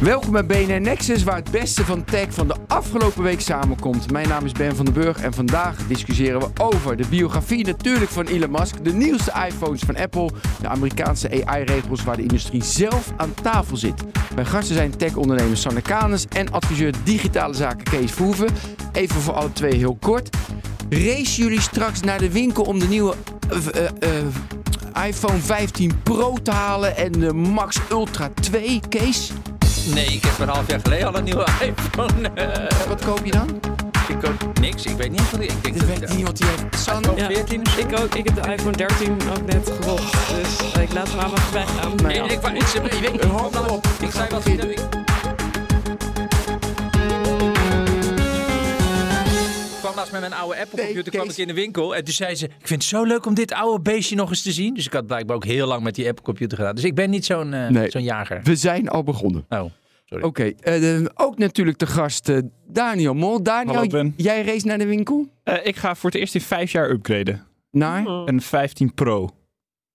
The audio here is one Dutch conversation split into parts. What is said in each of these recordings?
Welkom bij BNR Nexus, waar het beste van tech van de afgelopen week samenkomt. Mijn naam is Ben van den Burg en vandaag discussiëren we over de biografie natuurlijk van Elon Musk, de nieuwste iPhones van Apple, de Amerikaanse AI-regels waar de industrie zelf aan tafel zit. Mijn gasten zijn tech-ondernemer Sanne Kanes en adviseur digitale zaken Kees Verhoeven. Even voor alle twee heel kort. Race jullie straks naar de winkel om de nieuwe uh, uh, iPhone 15 Pro te halen en de Max Ultra 2, Kees? Nee, ik heb een half jaar geleden al een nieuwe iPhone. Uh, Wat koop je dan? Ik koop niks. Ik weet niet van die. Ik denk dat weet niemand die heeft. San? iPhone 14 of zo? Ik ook. Ik heb de iPhone 13 ook net gekocht. Dus ik laat hem. Nou ja. Nee, ik, ik, ik, ik weet niet. Nou. Ik zei wat ik, ik kwam laatst met mijn oude Apple Nee, computer kwam ik in de winkel en toen zei ze: Ik vind het zo leuk om dit oude beestje nog eens te zien. Dus ik had blijkbaar ook heel lang met die Apple computer gedaan. Dus ik ben niet zo'n eh, Nee. zo'n jager. We zijn al begonnen. Oh, sorry. Oké, eh, ook natuurlijk de gast eh, Daniel Mol. Daniel, Hallo, Ben. jij race naar de winkel? Eh, ik ga voor het eerst in vijf jaar upgraden. Naar? Een 15 Pro.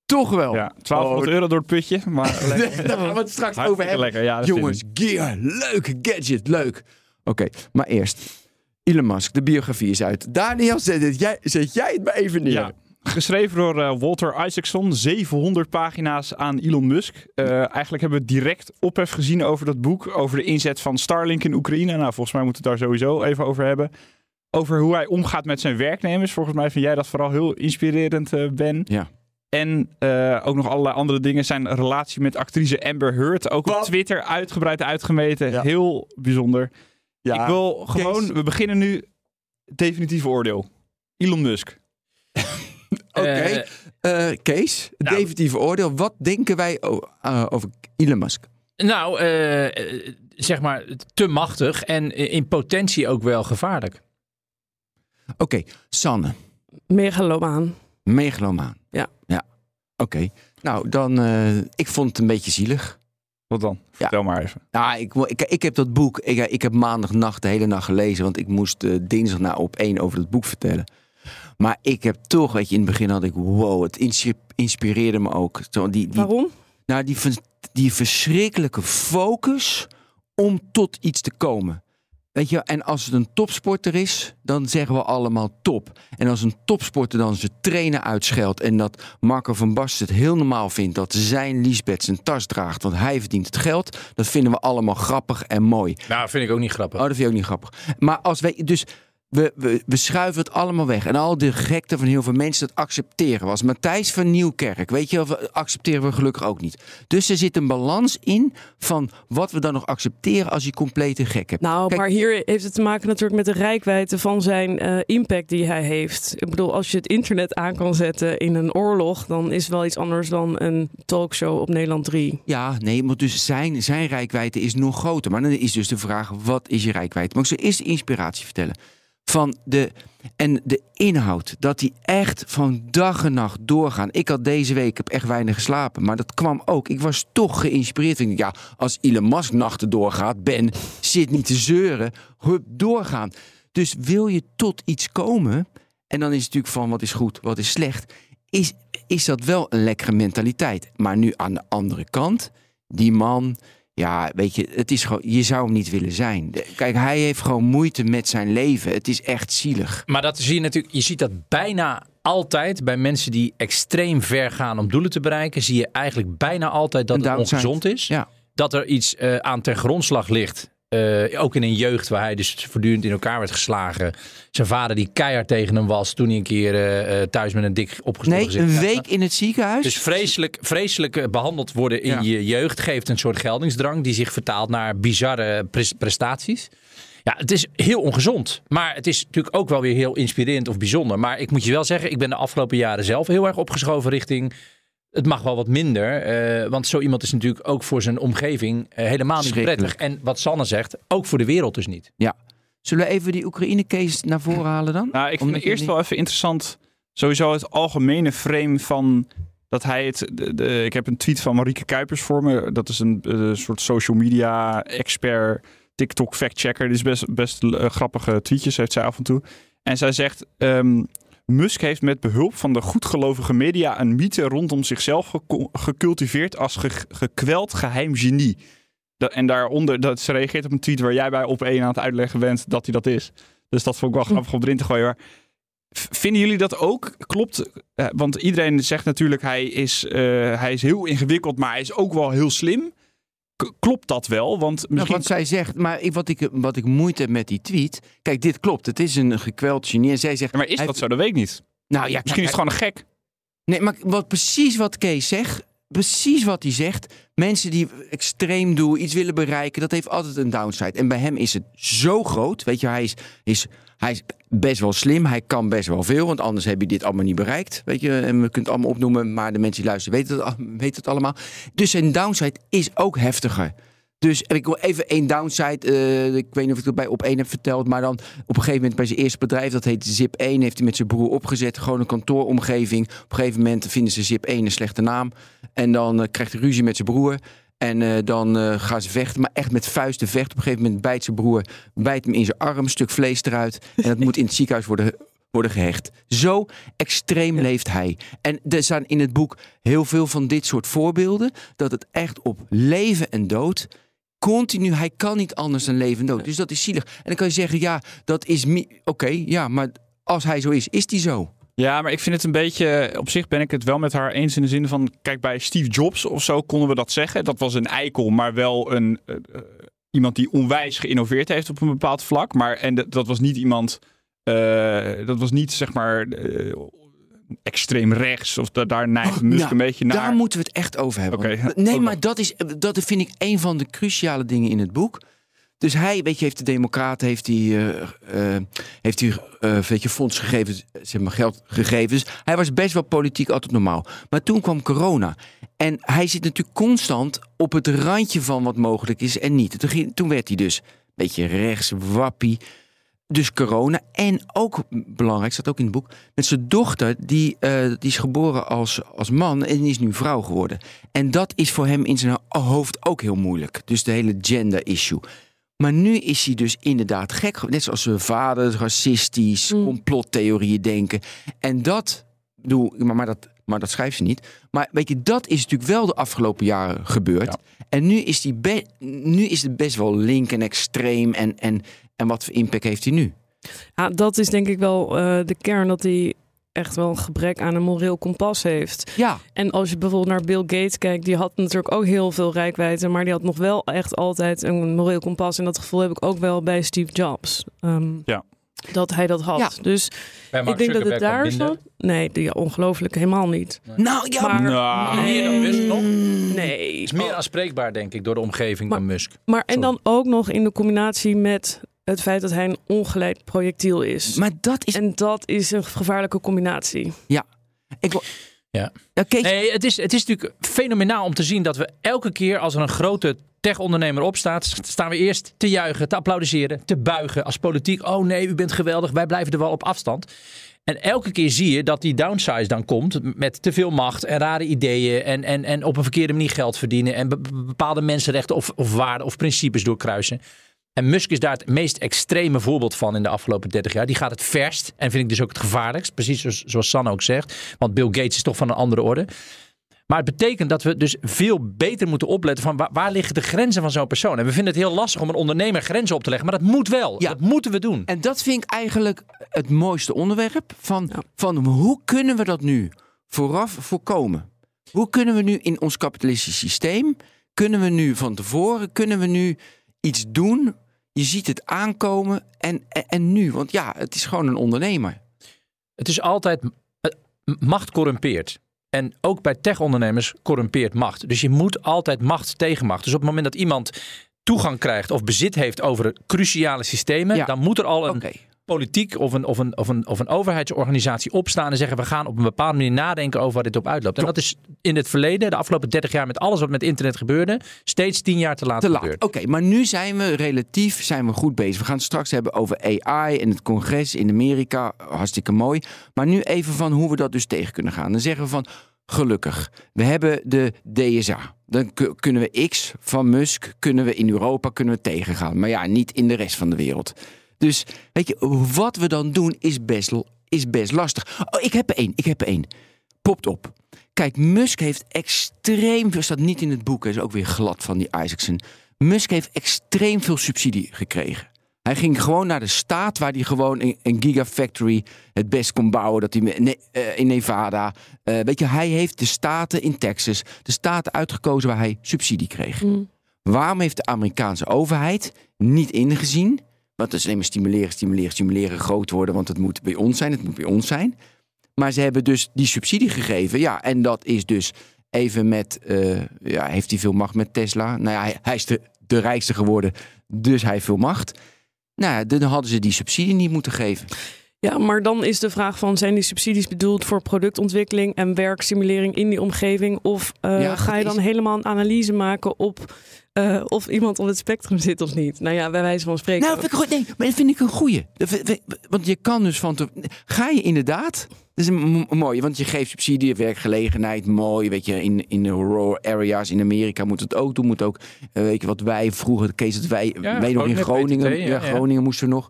Toch wel. Ja, 1200 euro door het putje. Maar lekker. Daar gaan we het straks over Hartstikke hebben. lekker. Ja, dat is Jongens, gear, leuke gadget, leuk. Oké, maar eerst. Elon Musk, de biografie is uit. Daniel, zet, het, jij, zet jij het maar even neer. Ja. Geschreven door eh, Walter Isaacson, 700 pagina's aan Elon Musk. Eh, eigenlijk hebben we direct ophef gezien over dat boek, over de inzet van Starlink in Oekraïne. Nou, volgens mij moeten we het daar sowieso even over hebben. Over hoe hij omgaat met zijn werknemers. Volgens mij vind jij dat vooral heel inspirerend, eh, Ben. Ja. En ook nog allerlei andere dingen. Zijn relatie met actrice Amber Heard. Ook op? Twitter uitgebreid uitgemeten. Ja. Heel bijzonder. Ja, Ik wil gewoon, we beginnen nu definitieve oordeel. Elon Musk. Oké, Eh, eh, Kees, nou- definitieve oordeel. Wat denken wij eh, over Elon Musk? Nou, zeg maar te machtig en in potentie ook wel gevaarlijk. Oké, Sanne, Megalomaan. megalomaan. Ja. Ja, oké. Nou, dan, eh, ik vond het een beetje zielig. Wat dan? Vertel maar even. Nou, ik, ik, ik heb dat boek, ik, ik heb maandagnacht de hele nacht gelezen, want ik moest eh, dinsdag na op één over dat boek vertellen. Maar ik heb toch, weet je, in het begin had ik, wow, het inspi- inspireerde me ook. Zo, die, die, Waarom? nou, die, die verschrikkelijke focus om tot iets te komen. Weet je, en als het een topsporter is, dan zeggen we allemaal top. En als een topsporter dan zijn trainer uitscheldt en dat Marco van Basten het heel normaal vindt dat zijn Liesbeth zijn tas draagt, want hij verdient het geld, dat vinden we allemaal grappig en mooi. Nou, vind ik ook niet grappig. Oh, dat vind je ook niet grappig. Maar als wij, dus we, we, we schuiven het allemaal weg. En al de gekte van heel veel mensen dat accepteren. Was Matthijs van Nieuwkerk, weet je wel, we- accepteren we gelukkig ook niet. Dus er zit een balans in van wat we dan nog accepteren als je complete gek hebt. Nou, Kijk- maar hier heeft het te maken natuurlijk met de rijkwijde van zijn eh, impact die hij heeft. Ik bedoel, als je het internet aan kan zetten in een oorlog, dan is het wel iets anders dan een talkshow op Nederland 3. Ja, nee, maar dus zijn, zijn rijkwijde is nog groter. Maar dan is dus de vraag, wat is je rijkwijde? Maar ik zal eerst de inspiratie vertellen. Van de, en de inhoud, dat die echt van dag en nacht doorgaan. Ik had deze week, heb echt weinig geslapen, maar dat kwam ook. Ik was toch geïnspireerd. Ik ja, als Elon Musk nachten doorgaat, Ben, zit niet te zeuren, hup, doorgaan. Dus wil je tot iets komen, en dan is het natuurlijk van wat is goed, wat is slecht, is, is dat wel een lekkere mentaliteit. Maar nu aan de andere kant, die man, ja, weet je, het is gewoon, je zou hem niet willen zijn. Kijk, hij heeft gewoon moeite met zijn leven. Het is echt zielig. Maar dat zie je natuurlijk, je ziet dat bijna altijd bij mensen die extreem ver gaan om doelen te bereiken, zie je eigenlijk bijna altijd dat het ongezond is. Ja. Dat er iets eh, aan ten grondslag ligt. Eh, ook in een jeugd waar hij dus voortdurend in elkaar werd geslagen. Zijn vader die keihard tegen hem was toen hij een keer eh, eh, thuis met een dik opgestoken Nee, een week in het ziekenhuis. Dus vreselijk, vreselijk eh, behandeld worden in Ja. je jeugd geeft een soort geldingsdrang die zich vertaalt naar bizarre pres- prestaties. Ja, het is heel ongezond. Maar het is natuurlijk ook wel weer heel inspirerend of bijzonder. Maar ik moet je wel zeggen, ik ben de afgelopen jaren zelf heel erg opgeschoven richting. Het mag wel wat minder. eh, want zo iemand is natuurlijk ook voor zijn omgeving eh, helemaal niet prettig. En wat Sanne zegt, ook voor de wereld dus niet. Ja. Zullen we even die Oekraïne-case naar voren halen dan? Nou, ik vind Omdat het eerst die- wel even interessant. Sowieso het algemene frame van dat hij het. De, de- ik heb een tweet van Marieke Kuipers voor me. Dat is een, eh, soort social media expert, TikTok fact-checker. Dit is best, best grappige tweetjes, heeft zij af en toe. En zij zegt. ehm, Musk heeft met behulp van de goedgelovige media een mythe rondom zichzelf gecultiveerd als ge- gekweld geheim genie. Dat, en daaronder, dat ze reageert op een tweet waar jij bij op één aan het uitleggen bent dat hij dat is. Dus dat vond ik wel Hm. grappig om erin te gooien. Maar vinden jullie dat ook? Klopt? Eh, want iedereen zegt natuurlijk hij is, eh, hij is heel ingewikkeld, maar hij is ook wel heel slim. Klopt dat wel? Want Nou, misschien... wat zij zegt, maar ik, wat, ik, wat ik moeite heb met die tweet. Kijk, dit klopt. Het is een gekweld genie. En zij zegt. Ja, maar is hij- dat zo? Dat weet ik niet. Nou ja, Misschien is het gewoon een gek. Nee, maar wat, precies wat Kees zegt. Precies wat hij zegt. Mensen die extreem doen, iets willen bereiken, dat heeft altijd een downside. En bij hem is het zo groot. Weet je, hij is, is, hij is best wel slim. Hij kan best wel veel, want anders heb je dit allemaal niet bereikt. Weet je, en we kunnen het allemaal opnoemen, maar de mensen die luisteren weten het, weten het allemaal. Dus zijn downside is ook heftiger. Dus ik wil even één downside. eh, ik weet niet of ik dat bij op één heb verteld. Maar dan op een gegeven moment bij zijn eerste bedrijf, dat heet Zip 1, heeft hij met zijn broer opgezet. Gewoon een kantooromgeving. Op een gegeven moment vinden ze Zip 1 een slechte naam. En dan eh, krijgt hij ruzie met zijn broer. En eh, dan eh, gaan ze vechten, maar echt met vuisten vechten. Op een gegeven moment bijt zijn broer, bijt hem in zijn arm, een stuk vlees eruit. En dat moet in het ziekenhuis worden, worden gehecht. Zo extreem leeft hij. En er staan in het boek heel veel van dit soort voorbeelden. Dat het echt op leven en dood continu, hij kan niet anders dan leven en dood. Dus dat is zielig. En dan kan je zeggen, ja, dat is... Oké, ja, maar als hij zo is, is hij zo. Ja, maar ik vind het een beetje. Op zich ben ik het wel met haar eens in de zin van. Kijk, bij Steve Jobs of zo konden we dat zeggen. Dat was een eikel, maar wel een. eh, eh, iemand die onwijs geïnnoveerd heeft op een bepaald vlak. Maar en dat- dat was niet iemand. eh, dat was niet zeg maar. extreem rechts. Of da daar neigt Musk nou, een beetje naar. Daar moeten we het echt over hebben. Want- nee, ook maar dat, is, dat vind ik een van de cruciale dingen in het boek. Dus hij, weet je, heeft de Democraten, heeft hij, eh, eh, heeft hij eh, weet je, fonds gegeven, zeg maar geld gegeven. Dus hij was best wel politiek altijd normaal. Maar toen kwam corona. En hij zit natuurlijk constant op het randje van wat mogelijk is en niet. Toen, werd hij dus een beetje rechts, wappie. Dus corona. En ook belangrijk, staat ook in het boek. Met zijn dochter, die, die is geboren als, als man en is nu vrouw geworden. En dat is voor hem in zijn hoofd ook heel moeilijk. Dus de hele gender issue. Maar nu is hij dus inderdaad gek. Net zoals zijn vader, racistisch, Mm. complottheorieën denken. En dat, bedoel, maar, maar, dat, maar dat schrijft ze niet. Maar weet je, dat is natuurlijk wel de afgelopen jaren gebeurd. Ja. En nu is, die be- nu is het best wel link en extreem. En, en, en wat voor impact heeft hij nu? Ja, dat is denk ik wel eh, de kern dat hij echt wel een gebrek aan een moreel kompas heeft. Ja, En als je bijvoorbeeld naar Bill Gates kijkt, die had natuurlijk ook heel veel rijkwijde, maar die had nog wel echt altijd een moreel kompas. En dat gevoel heb ik ook wel bij Steve Jobs. Ehm, Ja. Dat hij dat had. Ja. Dus ik denk dat het daar zat. Nee, die, ongelooflijk helemaal niet. nou ja, Maar, Nou. nee, Meer dan Musk nog? nee. is meer aanspreekbaar, denk ik, door de omgeving Maar- dan Musk. Maar en dan ook nog in de combinatie met het feit dat hij een ongeleid projectiel is. maar dat is... En dat is een gevaarlijke combinatie. Ik wil, Ja. Ja, Kees, Nee, het is, het is natuurlijk fenomenaal om te zien dat we elke keer als er een grote tech-ondernemer opstaat, st- staan we eerst te juichen, te applaudisseren, te buigen als politiek. Oh nee, u bent geweldig, wij blijven er wel op afstand. En elke keer zie je dat die downsize dan komt met te veel macht en rare ideeën en, en, en op een verkeerde manier geld verdienen en be- be- bepaalde mensenrechten of, of waarden of principes doorkruisen. En Musk is daar het meest extreme voorbeeld van in de afgelopen 30 jaar. Die gaat het verst en vind ik dus ook het gevaarlijkst. Precies zoals, zoals Sanne ook zegt. Want Bill Gates is toch van een andere orde. Maar het betekent dat we dus veel beter moeten opletten van waar, waar liggen de grenzen van zo'n persoon. En we vinden het heel lastig om een ondernemer grenzen op te leggen. Maar dat moet wel. Ja. Dat moeten we doen. En dat vind ik eigenlijk het mooiste onderwerp. Van, Ja. van hoe kunnen we dat nu vooraf voorkomen? Hoe kunnen we nu in ons kapitalistisch systeem, kunnen we nu van tevoren, kunnen we nu iets doen? Je ziet het aankomen en, en, en nu, want ja, het is gewoon een ondernemer. Het is altijd eh, macht corrumpeert. En ook bij tech-ondernemers corrumpeert macht. Dus je moet altijd macht tegen macht. Dus op het moment dat iemand toegang krijgt of bezit heeft over cruciale systemen, Ja. dan moet er al een. Politiek of een, of, een, of, een, of een overheidsorganisatie opstaan en zeggen we gaan op een bepaalde manier nadenken over waar dit op uitloopt. En dat is in het verleden, de afgelopen 30 jaar met alles wat met internet gebeurde, steeds tien jaar te laat Te laat. gebeurd. Oké, maar nu zijn we relatief zijn we goed bezig. We gaan het straks hebben over AI en het congres in Amerika. Hartstikke mooi. Maar nu even van hoe we dat dus tegen kunnen gaan. Dan zeggen we van, gelukkig, we hebben de DSA. Dan ku- kunnen we X van Musk, kunnen we in Europa kunnen we tegengaan. Maar ja, niet in de rest van de wereld. Dus weet je, wat we dan doen is best, is best lastig. Oh, ik heb er één, ik heb er één. Popt op. Kijk, Musk heeft extreem veel, staat niet in het boek, is ook weer glad van die Isaacson. Musk heeft extreem veel subsidie gekregen. Hij ging gewoon naar de staat waar hij gewoon een, gigafactory het best kon bouwen. Dat hij eh, in Nevada. eh, weet je, hij heeft de staten in Texas, de staten uitgekozen waar hij subsidie kreeg. Mm. Waarom heeft de Amerikaanse overheid niet ingezien? Want dat is alleen maar stimuleren, stimuleren, stimuleren, groot worden. Want het moet bij ons zijn, het moet bij ons zijn. Maar ze hebben dus die subsidie gegeven. Ja, en dat is dus even met... eh, ja, heeft hij veel macht met Tesla? Nou ja, hij, hij is de, de rijkste geworden, dus hij heeft veel macht. Nou ja, dan hadden ze die subsidie niet moeten geven. Ja, maar dan is de vraag van zijn die subsidies bedoeld voor productontwikkeling en werkstimulering in die omgeving? Of eh, Ja, ga je dan is- helemaal een analyse maken op eh, of iemand op het spectrum zit of niet? Nou ja, bij wijze van spreken. Nou, vind ik, nee, maar dat vind ik een goeie. Want je kan dus van... te- Ga je inderdaad... Dat is een mo- mooie, want je geeft subsidie, werkgelegenheid, mooi. Weet je, in, in de rural areas in Amerika moet het ook doen. Moet ook, eh, weet je wat wij vroeger, Kees, dat wij, Ja, wij nog in Groningen, PTT, ja, ja, ja. Groningen moesten nog.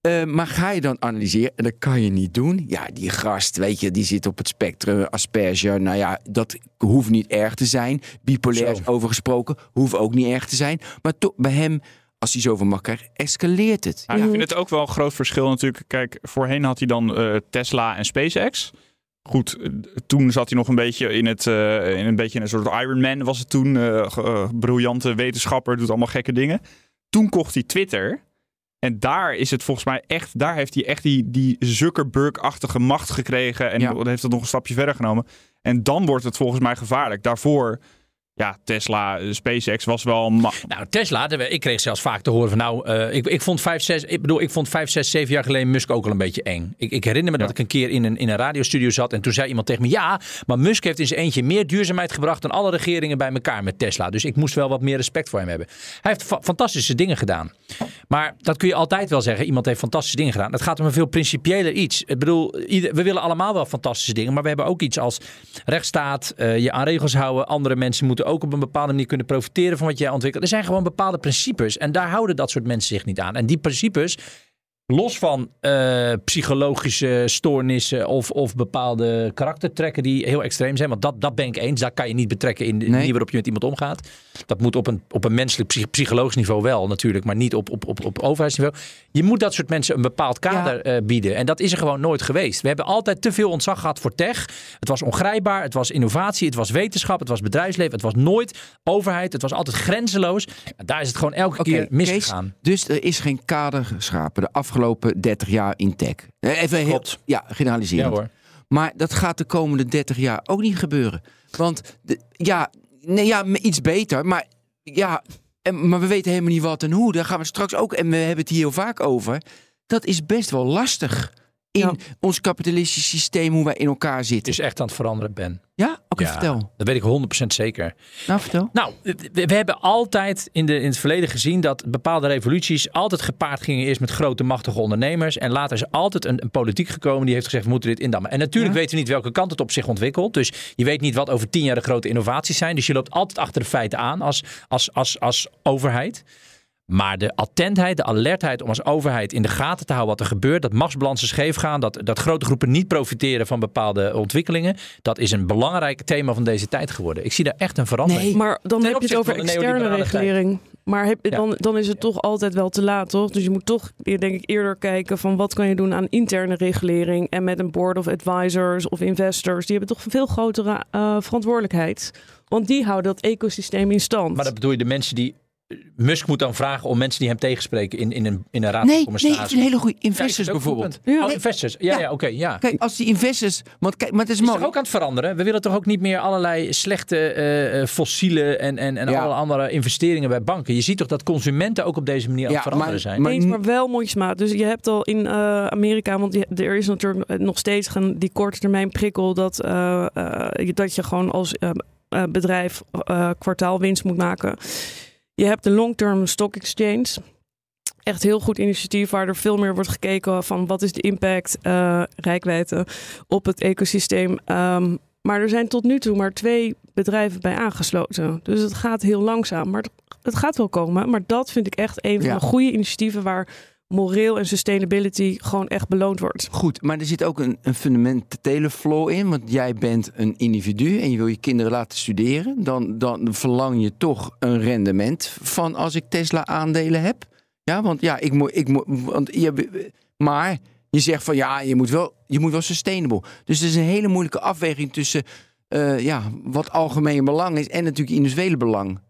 Eh, maar ga je dan analyseren, en dat kan je niet doen. Ja, die gast, weet je, die zit op het spectrum, asperger. Nou ja, dat hoeft niet erg te zijn. Bipolair is overgesproken, hoeft ook niet erg te zijn. Maar toch, bij hem, als hij zoveel macht krijgt, escaleert het. Ja, ik vind het ook wel een groot verschil natuurlijk. Kijk, voorheen had hij dan eh, Tesla en SpaceX. Goed, eh, toen zat hij nog een beetje in het, eh, in een beetje in een soort Iron Man was het toen. briljante wetenschapper, doet allemaal gekke dingen. Toen kocht hij Twitter. En daar is het volgens mij echt, daar heeft hij echt die, die Zuckerberg-achtige macht gekregen. En Ja. heeft het nog een stapje verder genomen. En dan wordt het volgens mij gevaarlijk. Daarvoor, ja, Tesla, eh, SpaceX was wel. Nou, Tesla, ik kreeg zelfs vaak te horen van nou, eh, ik, ik vond vijf, zes, ik bedoel, ik vond vijf, zes, zeven jaar geleden Musk ook al een beetje eng. Ik, ik herinner me dat ik een keer in een, in een radiostudio zat en toen zei iemand tegen me, ja, maar Musk heeft in zijn eentje meer duurzaamheid gebracht dan alle regeringen bij elkaar met Tesla. Dus ik moest wel wat meer respect voor hem hebben. Hij heeft fa- fantastische dingen gedaan. Maar dat kun je altijd wel zeggen. Iemand heeft fantastische dingen gedaan. Het gaat om een veel principiëler iets. Ik bedoel, ieder- we willen allemaal wel fantastische dingen. Maar we hebben ook iets als rechtsstaat, eh, je aan regels houden. Andere mensen moeten ook op een bepaalde manier kunnen profiteren van wat jij ontwikkelt. Er zijn gewoon bepaalde principes. En daar houden dat soort mensen zich niet aan. En die principes, los van eh, psychologische stoornissen of, of bepaalde karaktertrekken die heel extreem zijn. Want dat, dat ben ik eens. Dat kan je niet betrekken in de Nee. manier waarop je met iemand omgaat. Dat moet op een, op een menselijk, psych- psychologisch niveau wel natuurlijk, maar niet op, op, op, op overheidsniveau. Je moet dat soort mensen een bepaald kader eh, bieden. En dat is er gewoon nooit geweest. We hebben altijd te veel ontzag gehad voor tech. Het was ongrijpbaar, het was innovatie, het was wetenschap, het was bedrijfsleven. Het was nooit overheid, het was altijd grenzeloos. En daar is het gewoon elke keer Kees, misgegaan. dus er is geen kader geschapen de afgelopen 30 jaar in tech. Eh, Even heel, Klopt. ja, Ja generaliserend. hoor. Maar dat gaat de komende 30 jaar ook niet gebeuren. Want de, ja, nee, ja, iets beter, maar ja, en, maar we weten helemaal niet wat en hoe. Daar gaan we straks ook, en we hebben het hier heel vaak over. Dat is best wel lastig in Ja. ons kapitalistisch systeem, hoe wij in elkaar zitten. is echt aan het veranderen, Ben. Ja, oké, Ja, vertel. Dat weet ik 100% zeker. Nou, vertel. Nou, we, we hebben altijd in, de, in het verleden gezien dat bepaalde revoluties altijd gepaard gingen eerst met grote machtige ondernemers. En later is altijd een, een politiek gekomen die heeft gezegd we moeten dit indammen. En natuurlijk Ja. weten we niet welke kant het op zich ontwikkelt. Dus je weet niet wat over tien jaar de grote innovaties zijn. Dus je loopt altijd achter de feiten aan als, als, als, als overheid. Maar de attentheid, de alertheid om als overheid in de gaten te houden wat er gebeurt, dat machtsbalansen scheef gaan, dat, dat grote groepen niet profiteren van bepaalde ontwikkelingen, dat is een belangrijk thema van deze tijd geworden. Ik zie daar echt een verandering. Nee. Maar dan Ten heb je het over externe tijd. regulering. Maar heb, Ja. dan, dan is het toch altijd wel te laat, toch? Dus je moet toch, denk ik, eerder kijken van wat kan je doen aan interne regulering. En met een board of advisors of investors, die hebben toch een veel grotere eh, verantwoordelijkheid. Want die houden dat ecosysteem in stand. Maar dat bedoel je de mensen die. Musk moet dan vragen om mensen die hem tegenspreken in, in, een, in een raad van Nee, nee, ik commissarissen. vind een hele goede investors een bijvoorbeeld. Ja. Oh, investors. Ja, ja, Ja. oké, ja. Kijk, als die investors... Want kijk, maar het is Het is mooi. toch ook aan het veranderen? We willen toch ook niet meer allerlei slechte eh, eh, fossiele en, en, en Ja. alle andere investeringen bij banken. Je ziet toch dat consumenten ook op deze manier aan Ja, het veranderen maar- zijn? maar- Eens, maar wel mondjesmaat. Dus je hebt al in eh, Amerika, want je- er is natuurlijk nog steeds gaan die korte termijn prikkel dat, eh, eh, dat je gewoon als bedrijf eh, kwartaalwinst moet maken. Je hebt de long-term stock exchange. Echt heel goed initiatief waar er veel meer wordt gekeken van wat is de impact, eh rijkwijde op het ecosysteem. Ehm, maar er zijn tot nu toe maar twee bedrijven bij aangesloten. Dus het gaat heel langzaam. Maar het, het gaat wel komen. Maar dat vind ik echt een van Ja. de goede initiatieven waar moreel en sustainability gewoon echt beloond wordt. Goed, maar er zit ook een, een fundamentele flaw in. Want jij bent een individu en je wil je kinderen laten studeren. Dan, dan verlang je toch een rendement van als ik Tesla aandelen heb. Ja, want ja, ik moet. Ik moet want je, maar je zegt van ja, je moet wel, je moet wel sustainable. Dus het is een hele moeilijke afweging tussen eh, ja, wat algemeen belang is en natuurlijk individuele belang.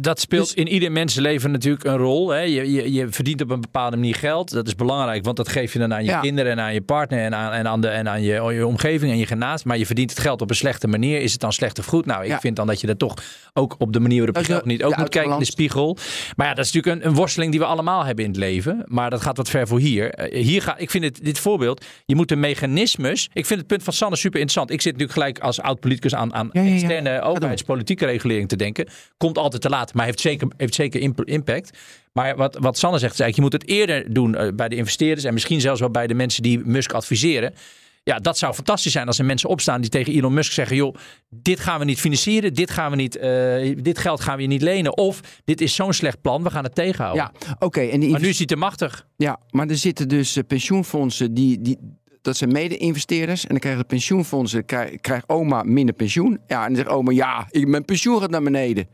Dat speelt Dus- in ieder mensenleven natuurlijk een rol. Hè. Je, je, je verdient op een bepaalde manier geld. Dat is belangrijk, want dat geef je dan aan je Ja. kinderen en aan je partner en aan, en aan, de, en aan je, je omgeving en je genaast. Maar je verdient het geld op een slechte manier. Is het dan slecht of goed? Nou, ik Ja. vind dan dat je dat toch ook op de manier waarop je geld niet ook moet kijken in de spiegel. Maar ja, dat is natuurlijk een, een worsteling die we allemaal hebben in het leven. Maar dat gaat wat ver voor hier. Eh, hier ga, ik vind het, dit voorbeeld, je moet de mechanismes. Ik vind het punt van Sanne super interessant. Ik zit natuurlijk gelijk als oud-politicus aan, aan ja. externe overheidspolitieke regulering te denken. Komt altijd te laat, maar heeft zeker, heeft zeker imp- impact. Maar wat, wat Sanne zegt, is eigenlijk, je moet het eerder doen eh, bij de investeerders en misschien zelfs wel bij de mensen die Musk adviseren. Ja, dat zou fantastisch zijn als er mensen opstaan die tegen Elon Musk zeggen: joh, dit gaan we niet financieren, dit, gaan we niet, eh, dit geld gaan we je niet lenen. Of dit is zo'n slecht plan, we gaan het tegenhouden. Ja, oké. en die Maar nu is hij te machtig. Ja, maar er zitten dus eh, pensioenfondsen die, die dat zijn mede-investeerders. En dan krijgen de pensioenfondsen, krijgt krijgt oma minder pensioen. Ja, en dan zegt oma, ja, mijn pensioen gaat naar beneden.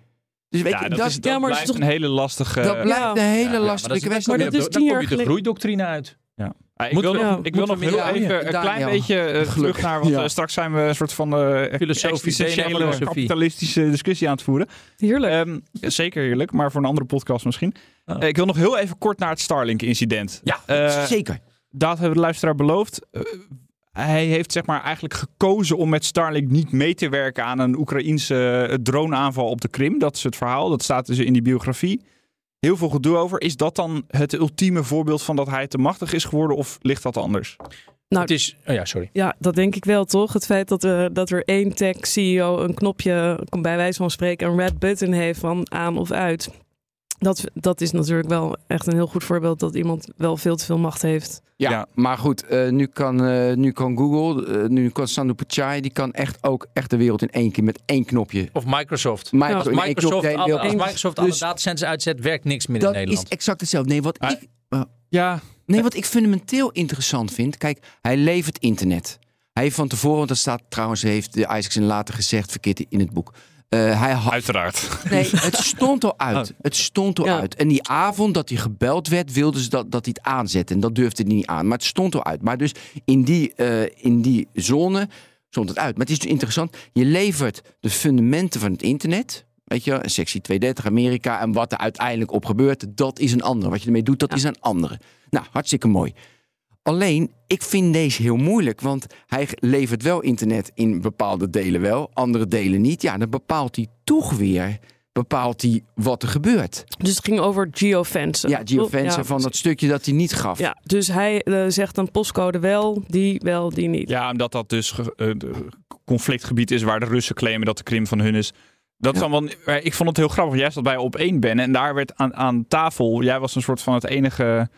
Dus weet Ja, je, dat, dat, is, dat ja, blijft toch- een hele lastige... dat blijft Ja. een hele Ja, lastige kwestie. Maar dat kom is je- tien dan kom je de groeidoctrine uit. Ah, ik wil, we- nog, ik wil nog heel even Ja, een klein beetje eh, terug Gelukkig. naar, want Ja. eh, straks zijn we een soort van eh Filosofie, existentiële filosofie. kapitalistische discussie aan het voeren. Heerlijk. Ehm, zeker heerlijk, maar voor een andere podcast misschien. Oh. Eh, ik wil nog heel even kort naar het Starlink-incident. Ja, Eh, Zeker. dat hebben we de luisteraar beloofd. Eh, hij heeft zeg maar eigenlijk gekozen om met Starlink niet mee te werken aan een Oekraïense eh, droneaanval op de Krim. Dat is het verhaal. Dat staat dus in die biografie. Heel veel gedoe over. Is dat dan het ultieme voorbeeld van dat hij te machtig is geworden of ligt dat anders? Nou, Het is. Oh ja, sorry. Ja, dat denk ik wel, toch? Het feit dat, er dat er één tech-CEO een knopje, bij wijze van spreken, een red button heeft van aan of uit. Dat, dat is natuurlijk wel echt een heel goed voorbeeld dat iemand wel veel te veel macht heeft. Ja, Ja. maar goed, eh, nu, kan, eh, nu kan Google, eh, nu kan Sandu Pichai, die kan echt ook echt de wereld in één keer met één knopje. Of Microsoft. Micro- Ja. Als Microsoft, de alle, als. Microsoft alle Dus datacenters uitzet, werkt niks meer in dat Nederland. is exact hetzelfde. Nee, wat Ah. ik Ja, Nee, wat ik fundamenteel interessant vind. Kijk, hij levert internet. Hij heeft van tevoren, want dat staat trouwens, heeft de Isaacson later gezegd, verkeerd in het boek. Eh, hij had, uiteraard. nee, het stond al uit. Het stond al Ja. uit. En die avond dat hij gebeld werd, wilden ze dat, dat hij het aanzette. En dat durfde hij niet aan. Maar het stond al uit. Maar dus in die, eh, in die zone stond het uit. Maar het is dus interessant. Je levert de fundamenten van het internet. Weet je, wel, sectie 230 Amerika. En wat er uiteindelijk op gebeurt, dat is een andere. Wat je ermee doet, dat is een andere. Nou, hartstikke mooi. Alleen, ik vind deze heel moeilijk, want hij levert wel internet in bepaalde delen wel, andere delen niet. Ja, dan bepaalt hij toch weer bepaalt hij wat er gebeurt. Dus het ging over geofencen. Ja, geofencen Ja. van dat stukje dat hij niet gaf. Ja, dus hij eh, zegt een postcode wel, die wel, die niet. Ja, omdat dat dus eh, conflictgebied is waar de Russen claimen dat de Krim van hun is. Dat is Ja. dan wel, ik vond het heel grappig. Jij zat bij op één Ben en daar werd aan, aan tafel. Jij was een soort van het enige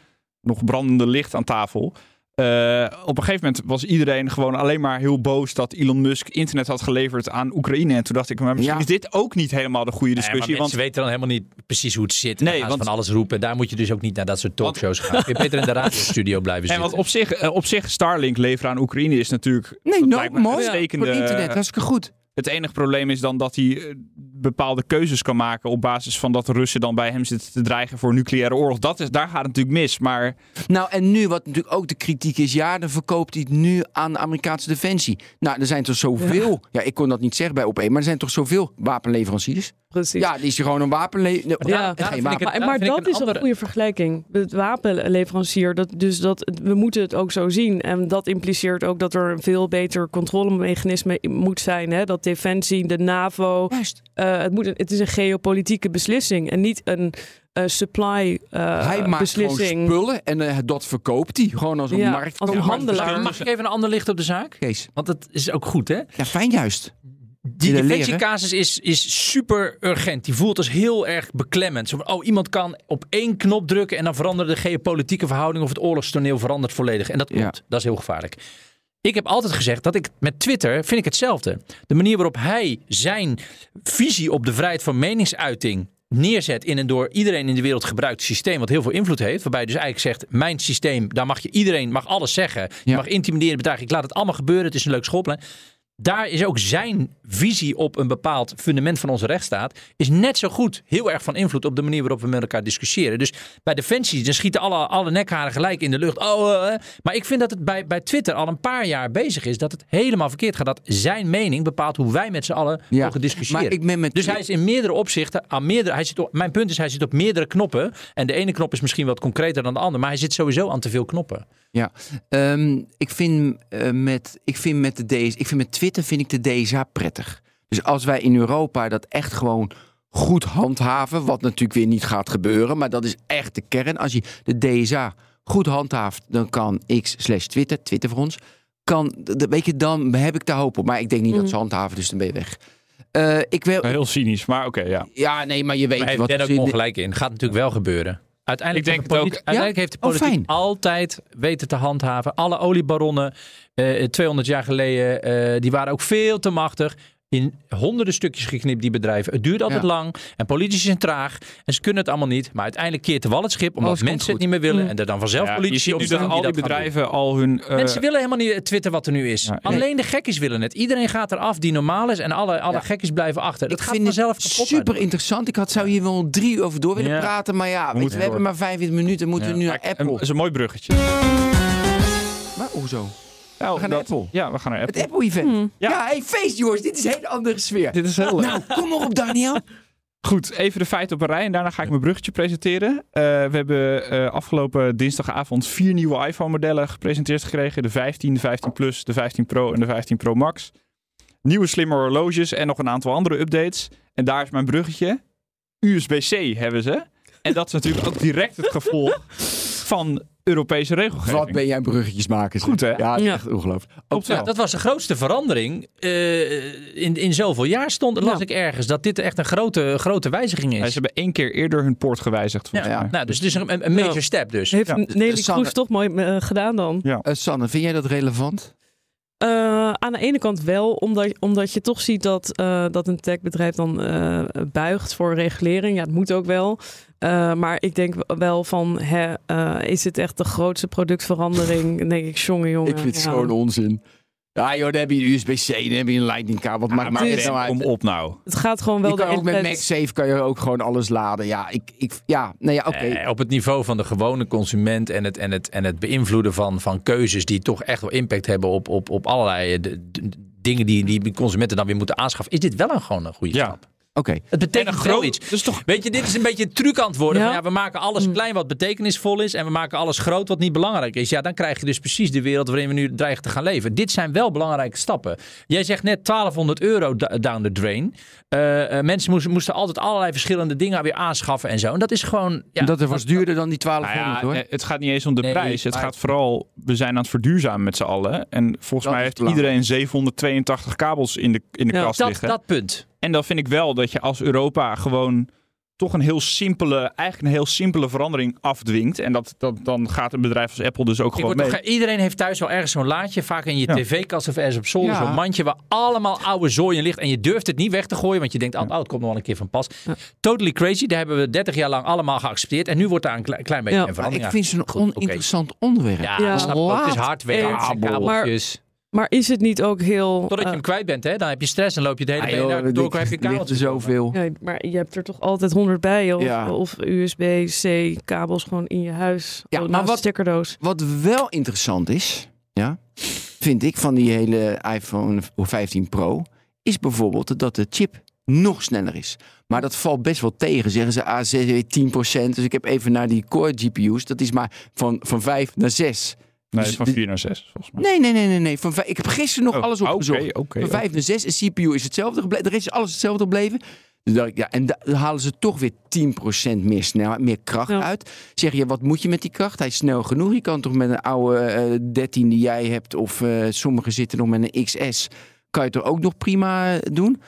nog brandende licht aan tafel. Eh, op een gegeven moment was iedereen gewoon alleen maar heel boos dat Elon Musk internet had geleverd aan Oekraïne. En toen dacht ik, maar misschien Ja. is dit ook niet helemaal de goede discussie. mensen want weten dan helemaal niet precies hoe het zit. Nee, ze want- van alles roepen. Daar moet je dus ook niet naar dat soort talkshows gaan. Je beter in de radiostudio blijven en zitten. wat op zich, eh, op zich Starlink leveren aan Oekraïne is natuurlijk. Nee, dat no, lijkt me mooi. uitstekende- Voor internet, hartstikke goed. Het enige probleem is dan dat hij eh, bepaalde keuzes kan maken op basis van dat de Russen dan bij hem zitten te dreigen voor nucleaire oorlog. Dat is, daar gaat het natuurlijk mis. Maar Nou, en nu, wat natuurlijk ook de kritiek is, ja, dan verkoopt hij het nu aan de Amerikaanse defensie. Nou, er zijn toch zoveel, ja, ik kon dat niet zeggen bij op maar er zijn toch zoveel wapenleveranciers? Precies. Ja, die is gewoon een wapenleverancier. Ja, geen wapen. Maar, maar dat is andere- een goede vergelijking. Het wapenleverancier, dat, dus dat, we moeten het ook zo zien. En dat impliceert ook dat er een veel beter controlemechanisme moet zijn. Hè? Dat defensie, de NAVO, Juist. Eh, het, moet een, het is een geopolitieke beslissing en niet een eh, supply eh, hij maakt beslissing. gewoon spullen en eh, dat verkoopt hij. Gewoon als een Ja, markt. als een handelaar. Mag ik even een ander licht op de zaak? Kees. Want dat is ook goed, hè? Ja, fijn juist. Die Willen defensiecasus is, is super urgent. Die voelt als heel erg beklemmend. Zo van, oh, iemand kan op één knop drukken en dan veranderen de geopolitieke verhouding of het oorlogstoneel verandert volledig. En dat klopt. Ja. Dat is heel gevaarlijk. Ik heb altijd gezegd dat ik met Twitter vind ik hetzelfde. De manier waarop hij zijn visie op de vrijheid van meningsuiting neerzet in een door iedereen in de wereld gebruikt systeem wat heel veel invloed heeft, waarbij je dus eigenlijk zegt, mijn systeem, daar mag je iedereen mag alles zeggen, je Ja. mag intimideren, bedreigen, ik laat het allemaal gebeuren, het is een leuk schoolplein. Daar is ook zijn visie op een bepaald fundament van onze rechtsstaat. Is net zo goed heel erg van invloed op de manier waarop we met elkaar discussiëren. Dus bij Defensie, dan schieten alle, alle nekharen gelijk in de lucht. Oh, eh, eh. Maar ik vind dat het bij, bij Twitter al een paar jaar bezig is. Dat het helemaal verkeerd gaat. Dat zijn mening bepaalt hoe wij met z'n allen Ja, mogen discussiëren. maar ik ben met Dus hij is in meerdere opzichten aan meerdere. Hij zit op, mijn punt is, hij zit op meerdere knoppen. En de ene knop is misschien wat concreter dan de andere. Maar hij zit sowieso aan te veel knoppen. Ja, Ehm, ik, vind, eh, met, ik vind met de DS, ik vind met Twitter vind ik de DSA prettig. Dus als wij in Europa dat echt gewoon goed handhaven, wat natuurlijk weer niet gaat gebeuren, maar dat is echt de kern. Als je de DSA goed handhaaft, dan kan X slash Twitter, Twitter voor ons, kan, weet je, dan heb ik daar hoop op. Maar ik denk niet dat ze handhaven, dus dan ben je weg. Eh, ik wil, Heel cynisch, maar oké, ja. ja, nee, maar je weet Maar hij wat heeft er Ben ook ongelijk in. Gaat natuurlijk wel gebeuren. Uiteindelijk, Ik denk de het politi- ook. uiteindelijk heeft de Oh, politiek altijd weten te handhaven. Alle oliebaronnen eh 200 jaar geleden, eh, die waren ook veel te machtig. In honderden stukjes geknipt, die bedrijven. Het duurt altijd Ja. lang. En politici zijn traag. En ze kunnen het allemaal niet. Maar uiteindelijk keert de wal het schip. Omdat mensen het niet meer willen. Mm. En er dan vanzelf Ja, je politici ziet op nu staan dat al die bedrijven al hun... eh, Mensen willen helemaal niet Twitter wat er nu is. Ja, Alleen de gekkies willen het. Iedereen gaat eraf die normaal is. En alle, alle Ja. gekkies blijven achter. Dat ik gaat vind het vanzelf kapot. super interessant. Ik had, zou hier wel drie uur over door willen Ja. praten. Maar ja, weet je, we, hebben maar 25 minuten. Moeten Ja. we nu naar Apple. Dat is een mooi bruggetje. Maar hoezo? Nou, We gaan naar Apple. Ja, we gaan naar Het Apple. Apple-event. Hmm. Ja, Ja. hey, feest jongens. Dit is een hele andere sfeer. Dit is heel leuk. Nou, kom maar op Daniel. Goed, even de feiten op een rij en daarna ga ik mijn bruggetje presenteren. Eh, we hebben eh, afgelopen dinsdagavond vier nieuwe iPhone-modellen gepresenteerd gekregen. De 15, de 15 Plus, de 15 Pro en de 15 Pro Max. Nieuwe slimme horloges en nog een aantal andere updates. En daar is mijn bruggetje. USB-C hebben ze. En dat is natuurlijk ook direct het gevolg van Europese regelgeving. Wat ben jij bruggetjes maken? zeg. Goed, hè? Ja, het is Ja. echt ongelooflijk. Ook. Ja, dat was de grootste verandering. eh, in, in zoveel jaar stond, las Ja. ik ergens dat dit echt een grote, grote wijziging Ja, is. ze hebben één keer eerder hun poort gewijzigd. volgens Ja. Nou, dus het is een, een major Ja. step dus. Heeft Ja. Nelly Sanne- Kroes toch mooi eh, gedaan dan? Ja. Eh, Sanne, vind jij dat relevant? Eh, aan de ene kant wel, omdat, omdat je toch ziet dat, eh, dat een techbedrijf dan eh, buigt voor regulering. Ja, het moet ook wel. Eh, maar ik denk wel van, hè, eh, is het echt de grootste productverandering? Denk ik, jongen, jongen. ik vind het ja. gewoon onzin. Ja joh, dan heb je een USB-C, dan heb je een lightning kabel. Wat maakt maar maakt het nou uit? Kom op nou. Het gaat gewoon wel Je kan ook met MagSafe kan je ook gewoon alles laden. Ja, ik, ik, ja, nou ja, oké. Eh, op het niveau van de gewone consument en het, en het, en het beïnvloeden van, van keuzes die toch echt wel impact hebben op, op, op allerlei eh, de- de- dingen die, die consumenten dan weer moeten aanschaffen, is dit wel een, gewoon een goede Ja. stap. Oké. Het betekent groot- iets. dus toch- Weet je, dit is een beetje het trucantwoorden. Ja. Van, ja, we maken alles Mm. klein wat betekenisvol is en we maken alles groot wat niet belangrijk is. Ja, dan krijg je dus precies de wereld waarin we nu dreigen te gaan leven. Dit zijn wel belangrijke stappen. Jij zegt net 1200 euro down the drain. Eh, eh, mensen moesten, moesten altijd allerlei verschillende dingen weer aanschaffen en zo. En dat is gewoon... Ja, dat was duurder dan die Nou 1200 ja, hoor. het gaat niet eens om de Nee, prijs. Het gaat vooral, we zijn aan het verduurzamen met z'n allen. En volgens Dat mij heeft iedereen 782 kabels in de, in de Ja, kast dat, liggen. dat punt. En dan vind ik wel dat je als Europa gewoon toch een heel simpele, eigenlijk een heel simpele verandering afdwingt. En dat, dat, dan gaat een bedrijf als Apple dus ook Ik gewoon mee. toch, iedereen heeft thuis wel ergens zo'n laadje, vaak in je Ja. tv-kast of ergens op zolder, Ja. zo'n mandje waar allemaal oude zooi in ligt. En je durft het niet weg te gooien, want je denkt, oh, het komt nog wel een keer van pas. Ja. Totally crazy, daar hebben we 30 jaar lang allemaal geaccepteerd. En nu wordt daar een klein, klein beetje Ja. een Maar verandering ik vind ze een oninteressant onderwerp. Ja, Ja. dat snap ik ook. Het is hardware, het kabeltjes. Maar is het niet ook heel... Totdat je eh, hem kwijt bent, hè? dan heb je stress en loop je het hele Ah, joh, naar door, heb je er kabeltjes. zoveel. ja, maar je hebt er toch altijd 100 bij. Of, Ja. of USB-C kabels gewoon in je huis. Ja, Ja, maar wat- stickerdoos. Wat wel interessant is, ja, vind ik van die hele iPhone 15 Pro, is bijvoorbeeld dat de chip nog sneller is. Maar dat valt best wel tegen, zeggen ze A6 10%. Dus ik heb even naar die core GPU's, dat is maar van, van 5 naar 6. Nee, Dus van de- 4 naar 6 volgens mij. Nee, nee, nee, nee. nee. Van vijf- ik heb gisteren nog Oh, alles opgezocht. oké, van 5 naar 6 en CPU is hetzelfde gebleven. De rest is alles hetzelfde gebleven. Dus dacht ik, ja, en da- dan halen ze toch weer 10% meer snelheid, meer kracht Ja. uit. Zeg je, wat moet je met die kracht? Hij is snel genoeg. Je kan toch met een oude eh 13 die jij hebt, of eh sommigen zitten nog met een XS, kan je het er ook nog prima eh, doen.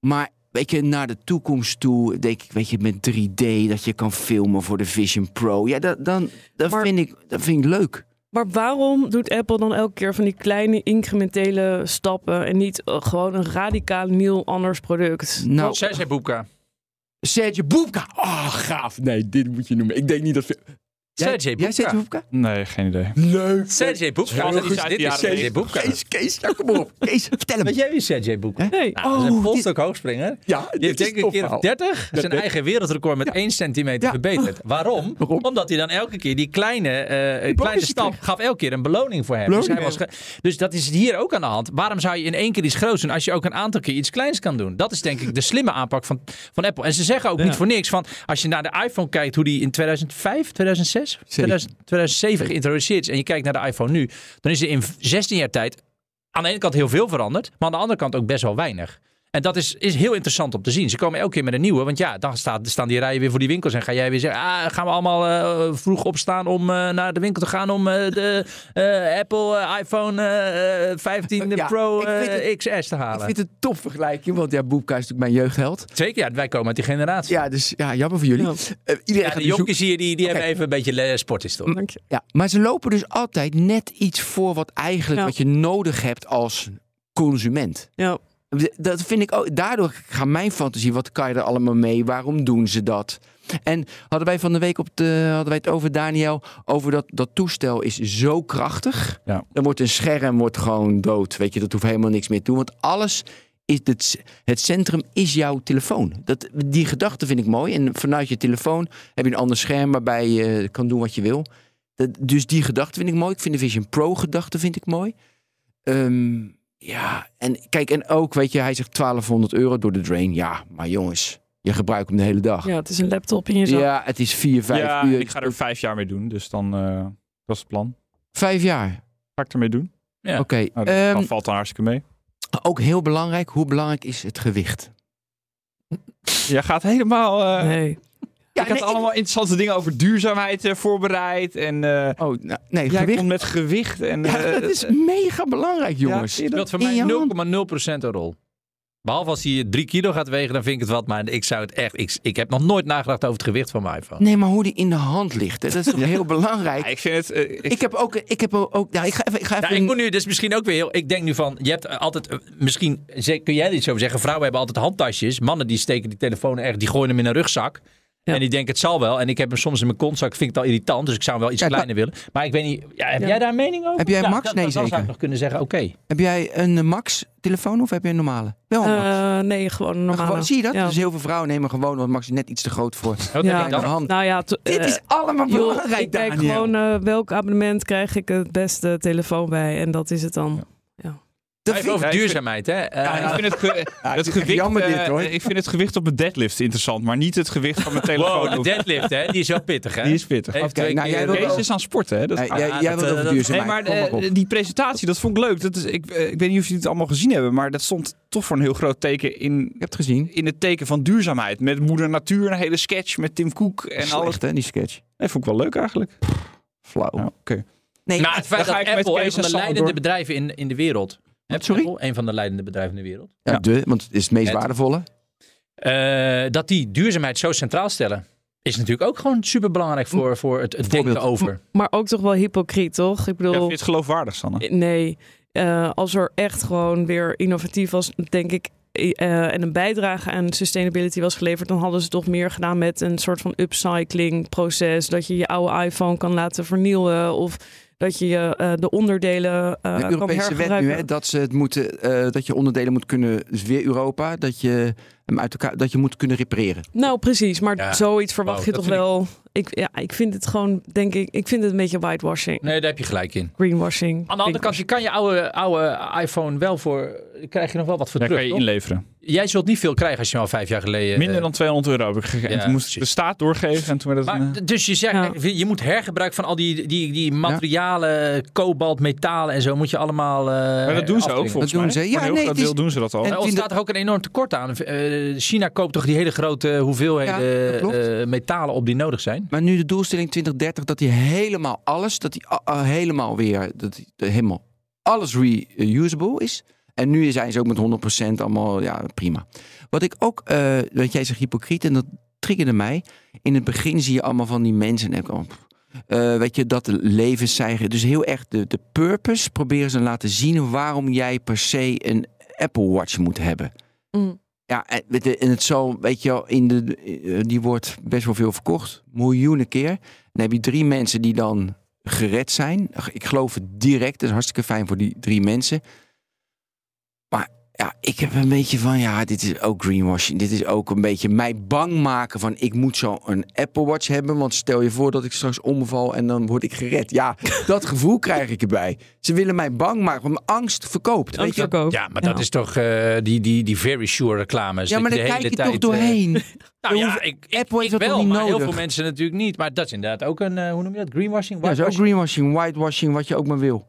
Maar weet je, naar de toekomst toe, denk ik, weet je, met 3D, dat je kan filmen voor de Vision Pro. Ja, dat, dan, dat, Maar- vind, ik, dat vind ik leuk. Maar waarom doet Apple dan elke keer van die kleine incrementele stappen en niet eh, gewoon een radicaal nieuw anders product? Nou, Zij zei Boepka. Sergio Boepka. Oh, gaaf. Nee, dit moet je noemen. Ik denk niet dat... Sergej Jij Boepka? Nee, geen idee. Leuk. Sergej Boepka. Dit is- uit Dit de is jaren Sergej Boepka. Kees, Kees, ja, kom op. Kees, vertel hem. Weet jij wie Sergej Boepka is? Nee. Nou, dat is een Oh, polstok hoogspringer. Ja, Die heeft denk ik een keer of 30 zijn eigen wereldrecord met 1 centimeter Ja. verbeterd. Waarom? Waarom? Omdat hij dan elke keer die kleine, eh, kleine bonusje stap gaf elke keer een beloning voor hem. Dus, dus dat is hier ook aan de hand. Waarom zou je in één keer iets groots doen als je ook een aantal keer iets kleins kan doen? Dat is denk ik de slimme aanpak van, van Apple. En ze zeggen ook Ja. niet voor niks van als je naar de iPhone kijkt hoe die in 2005, 2006, 2000, 2007 geïntroduceerd is en je kijkt naar de iPhone nu, dan is er in 16 jaar tijd aan de ene kant heel veel veranderd, maar aan de andere kant ook best wel weinig. En dat is, is heel interessant om te zien. Ze komen elke keer met een nieuwe. Want ja, dan staat, staan die rijen weer voor die winkels. En ga jij weer zeggen: ah, gaan we allemaal eh, vroeg opstaan om eh, naar de winkel te gaan om eh, de eh, Apple iPhone eh, 15 Ja, Pro ik vind het- XS te halen? Ik vind het een top vergelijking, want ja, Boepka is natuurlijk mijn jeugdheld. Zeker, ja, wij komen uit die generatie. Ja, Ja, dus ja, jammer voor jullie. Ja. Eh, iedereen gaat de jonkies hier die, die hebben even een beetje sporthistorie. Dank je. Ja, maar ze lopen dus altijd net iets voor wat eigenlijk Ja. wat je nodig hebt als consument. Ja. Dat vind ik ook. Daardoor gaat mijn fantasie. Wat kan je er allemaal mee? Waarom doen ze dat? En hadden wij van de week op de, hadden wij het over Daniel. Over dat dat toestel is zo krachtig. Ja. Dan wordt een scherm wordt gewoon dood. Weet je, dat hoeft helemaal niks meer te doen. Want alles is het, het centrum is jouw telefoon. Dat, die gedachte vind ik mooi. En vanuit je telefoon heb je een ander scherm waarbij je kan doen wat je wil. Dat, dus die gedachte vind ik mooi. Ik vind de Vision Pro gedachte vind ik mooi. Ehm, ja, en kijk, en ook, weet je, hij zegt 1200 euro door de drain. Ja, maar jongens, je gebruikt hem de hele dag. ja, het is een laptop in je zak. Ja, het is vier, vijf ja, uur. ik ga er vijf jaar mee doen, dus dan eh, dat is het plan. Vijf jaar. Ga ik ermee doen? Ja. Oké. Nou, dat ehm, dat valt dan hartstikke mee. ook heel belangrijk. Hoe belangrijk is het gewicht? Jij gaat helemaal... eh, Nee. Ja, ik had nee, allemaal interessante dingen over duurzaamheid eh, voorbereid. En eh Oh, nou, nee, jij komt met gewicht. En, Ja, eh, dat is mega belangrijk, jongens. je dat? speelt voor mij 0,0% een rol. Behalve als hij 3 kilo gaat wegen, dan vind ik het wat. Maar ik zou het echt. Ik, ik heb nog nooit nagedacht over het gewicht van mijn iPhone. Nee, maar hoe die in de hand ligt, hè, dat is toch heel belangrijk. Ja, ik vind het... ik, Ik heb ook, ik heb ook, ja, ik ga even, ik ga even Nou, ik moet nu, dus misschien ook weer heel. Ik denk nu van, je hebt altijd, misschien kun jij er iets over zeggen. Vrouwen hebben altijd handtasjes. Mannen die steken die telefoon echt, die gooien hem in een rugzak. Ja. En die denken het zal wel. En ik heb hem soms in mijn kontzak, vind ik het al irritant. Dus ik zou hem wel iets Ja, kleiner willen. Maar ik weet niet, ja, heb Ja. jij daar een mening over? Heb jij Max? Nee, dan zou zeker. ik nog kunnen zeggen, oké. Heb jij een eh, Max telefoon of heb je een normale? Wel een Max. Eh, nee, gewoon een normale. Gewoon, zie je dat? Ja. Dus heel veel vrouwen nemen gewoon, want Max is net iets te groot voor. Wat Ja. denk ik de hand. Nou ja, to- Dit eh, is allemaal joh, belangrijk, ik kijk Daniel. gewoon eh, welk abonnement krijg ik het beste telefoon bij. En dat is het dan. Dat Even vind ik- over Ja, duurzaamheid, hè? Eh, Ja, ik vind het, ge- Ja, het het is gewicht, jammer dit, eh, hoor. ik vind het gewicht op een deadlift interessant, maar niet het gewicht van mijn telefoon. wow, de deadlift, hè? Die is wel pittig, hè? Die is pittig. Oké, nou, jij Deze wel- is aan sporten, hè? Dat, Nee, Ah, jij, dat, jij wil eh, over duurzaamheid. Nee, maar die presentatie, dat vond ik leuk. Dat is, ik, ik weet niet of jullie het allemaal gezien hebben, maar dat stond toch voor een heel groot teken in, Ik heb het gezien. in het teken van duurzaamheid. Met Moeder Natuur, een hele sketch met Tim Cook en alles. Slecht, hè, die sketch. Nee, vond ik wel leuk eigenlijk. Flauw. Ja, Oké. Nee, Nou, het feit dat Apple een van de leidende door. bedrijven in, in de wereld. Sorry? Apple, een van de leidende bedrijven in de wereld. ja, de, want het is het meest Het- waardevolle. Eh, dat die duurzaamheid zo centraal stellen. Is natuurlijk ook gewoon super belangrijk voor, voor het, het denken Voorbeeld. over. Maar ook toch wel hypocriet, toch? Ik Ja, bedoel, vind je het geloofwaardig, Sanne? nee. Eh, als er echt gewoon weer innovatief was, denk ik, eh, en een bijdrage aan sustainability was geleverd, dan hadden ze toch meer gedaan met een soort van upcycling proces. Dat je je oude iPhone kan laten vernieuwen of dat je je, eh, de onderdelen eh De kan Europese wet nu, hè, dat ze het moeten, eh, dat je onderdelen moet kunnen, dus weer Europa, dat je hem uit elkaar, dat je moet kunnen repareren. Nou, precies. Maar Ja. zoiets verwacht Wow, je dat toch ik- wel. Ik, ja, ik vind het gewoon, denk ik, ik vind het een beetje whitewashing. Nee, daar heb je gelijk in. Greenwashing. Aan de andere kant, je kan je oude, oude iPhone wel voor... krijg je nog wel wat voor Daar kan terug, je toch? inleveren. Jij zult niet veel krijgen als je al vijf jaar geleden... Minder eh, dan 200 euro heb ik gegeven. ja, en toen moest ik de precies. staat doorgeven en toen werd het... Maar, een, eh, dus je zegt, Ja. je moet hergebruik van al die, die, die materialen, kobalt, metalen en zo, moet je allemaal. eh, maar dat doen ze ook volgens Dat doen ze. Ja, een heel nee, groot het is- doen ze dat al. en- Er in ontstaat er ook een enorm tekort aan. Eh, China koopt toch die hele grote hoeveelheden Ja, klopt. eh, metalen op die nodig zijn. Maar nu de doelstelling 2030, dat hij helemaal alles, dat hij a- a- helemaal weer, dat helemaal alles reusable is. En nu zijn ze ook met 100% allemaal, ja, prima. Wat ik ook, eh weet jij zegt hypocriet en dat triggerde mij. In het begin zie je allemaal van die mensen, en ik, oh, eh, weet je, dat de levens zijn. Dus heel erg de, de purpose proberen ze te laten zien waarom jij per se een Apple Watch moet hebben. Mm. Ja, de- en het zal, weet je in de, eh, die wordt best wel veel verkocht. Miljoenen keer. Dan heb je drie mensen die dan gered zijn. Ik geloof het direct. Dat is hartstikke fijn voor die drie mensen. Maar ja, ik heb een beetje van, ja, dit is ook greenwashing. Dit is ook een beetje mij bang maken van, ik moet zo een Apple Watch hebben. Want stel je voor dat ik straks omval en dan word ik gered. Ja, dat gevoel krijg ik erbij. Ze willen mij bang maken, want angst verkoopt. Weet je? Ja, maar dat is toch eh, die, die, die very sure reclames. Ja, maar Dat daar de kijk hele je toch tijd, eh, doorheen. Nou ja, hoeft- ik, ik, Apple heeft ik wel, niet maar heel nodig? veel mensen natuurlijk niet. Maar dat is inderdaad ook een, eh, hoe noem je dat, greenwashing? Ja, dat is ook greenwashing, whitewashing, wat je ook maar wil.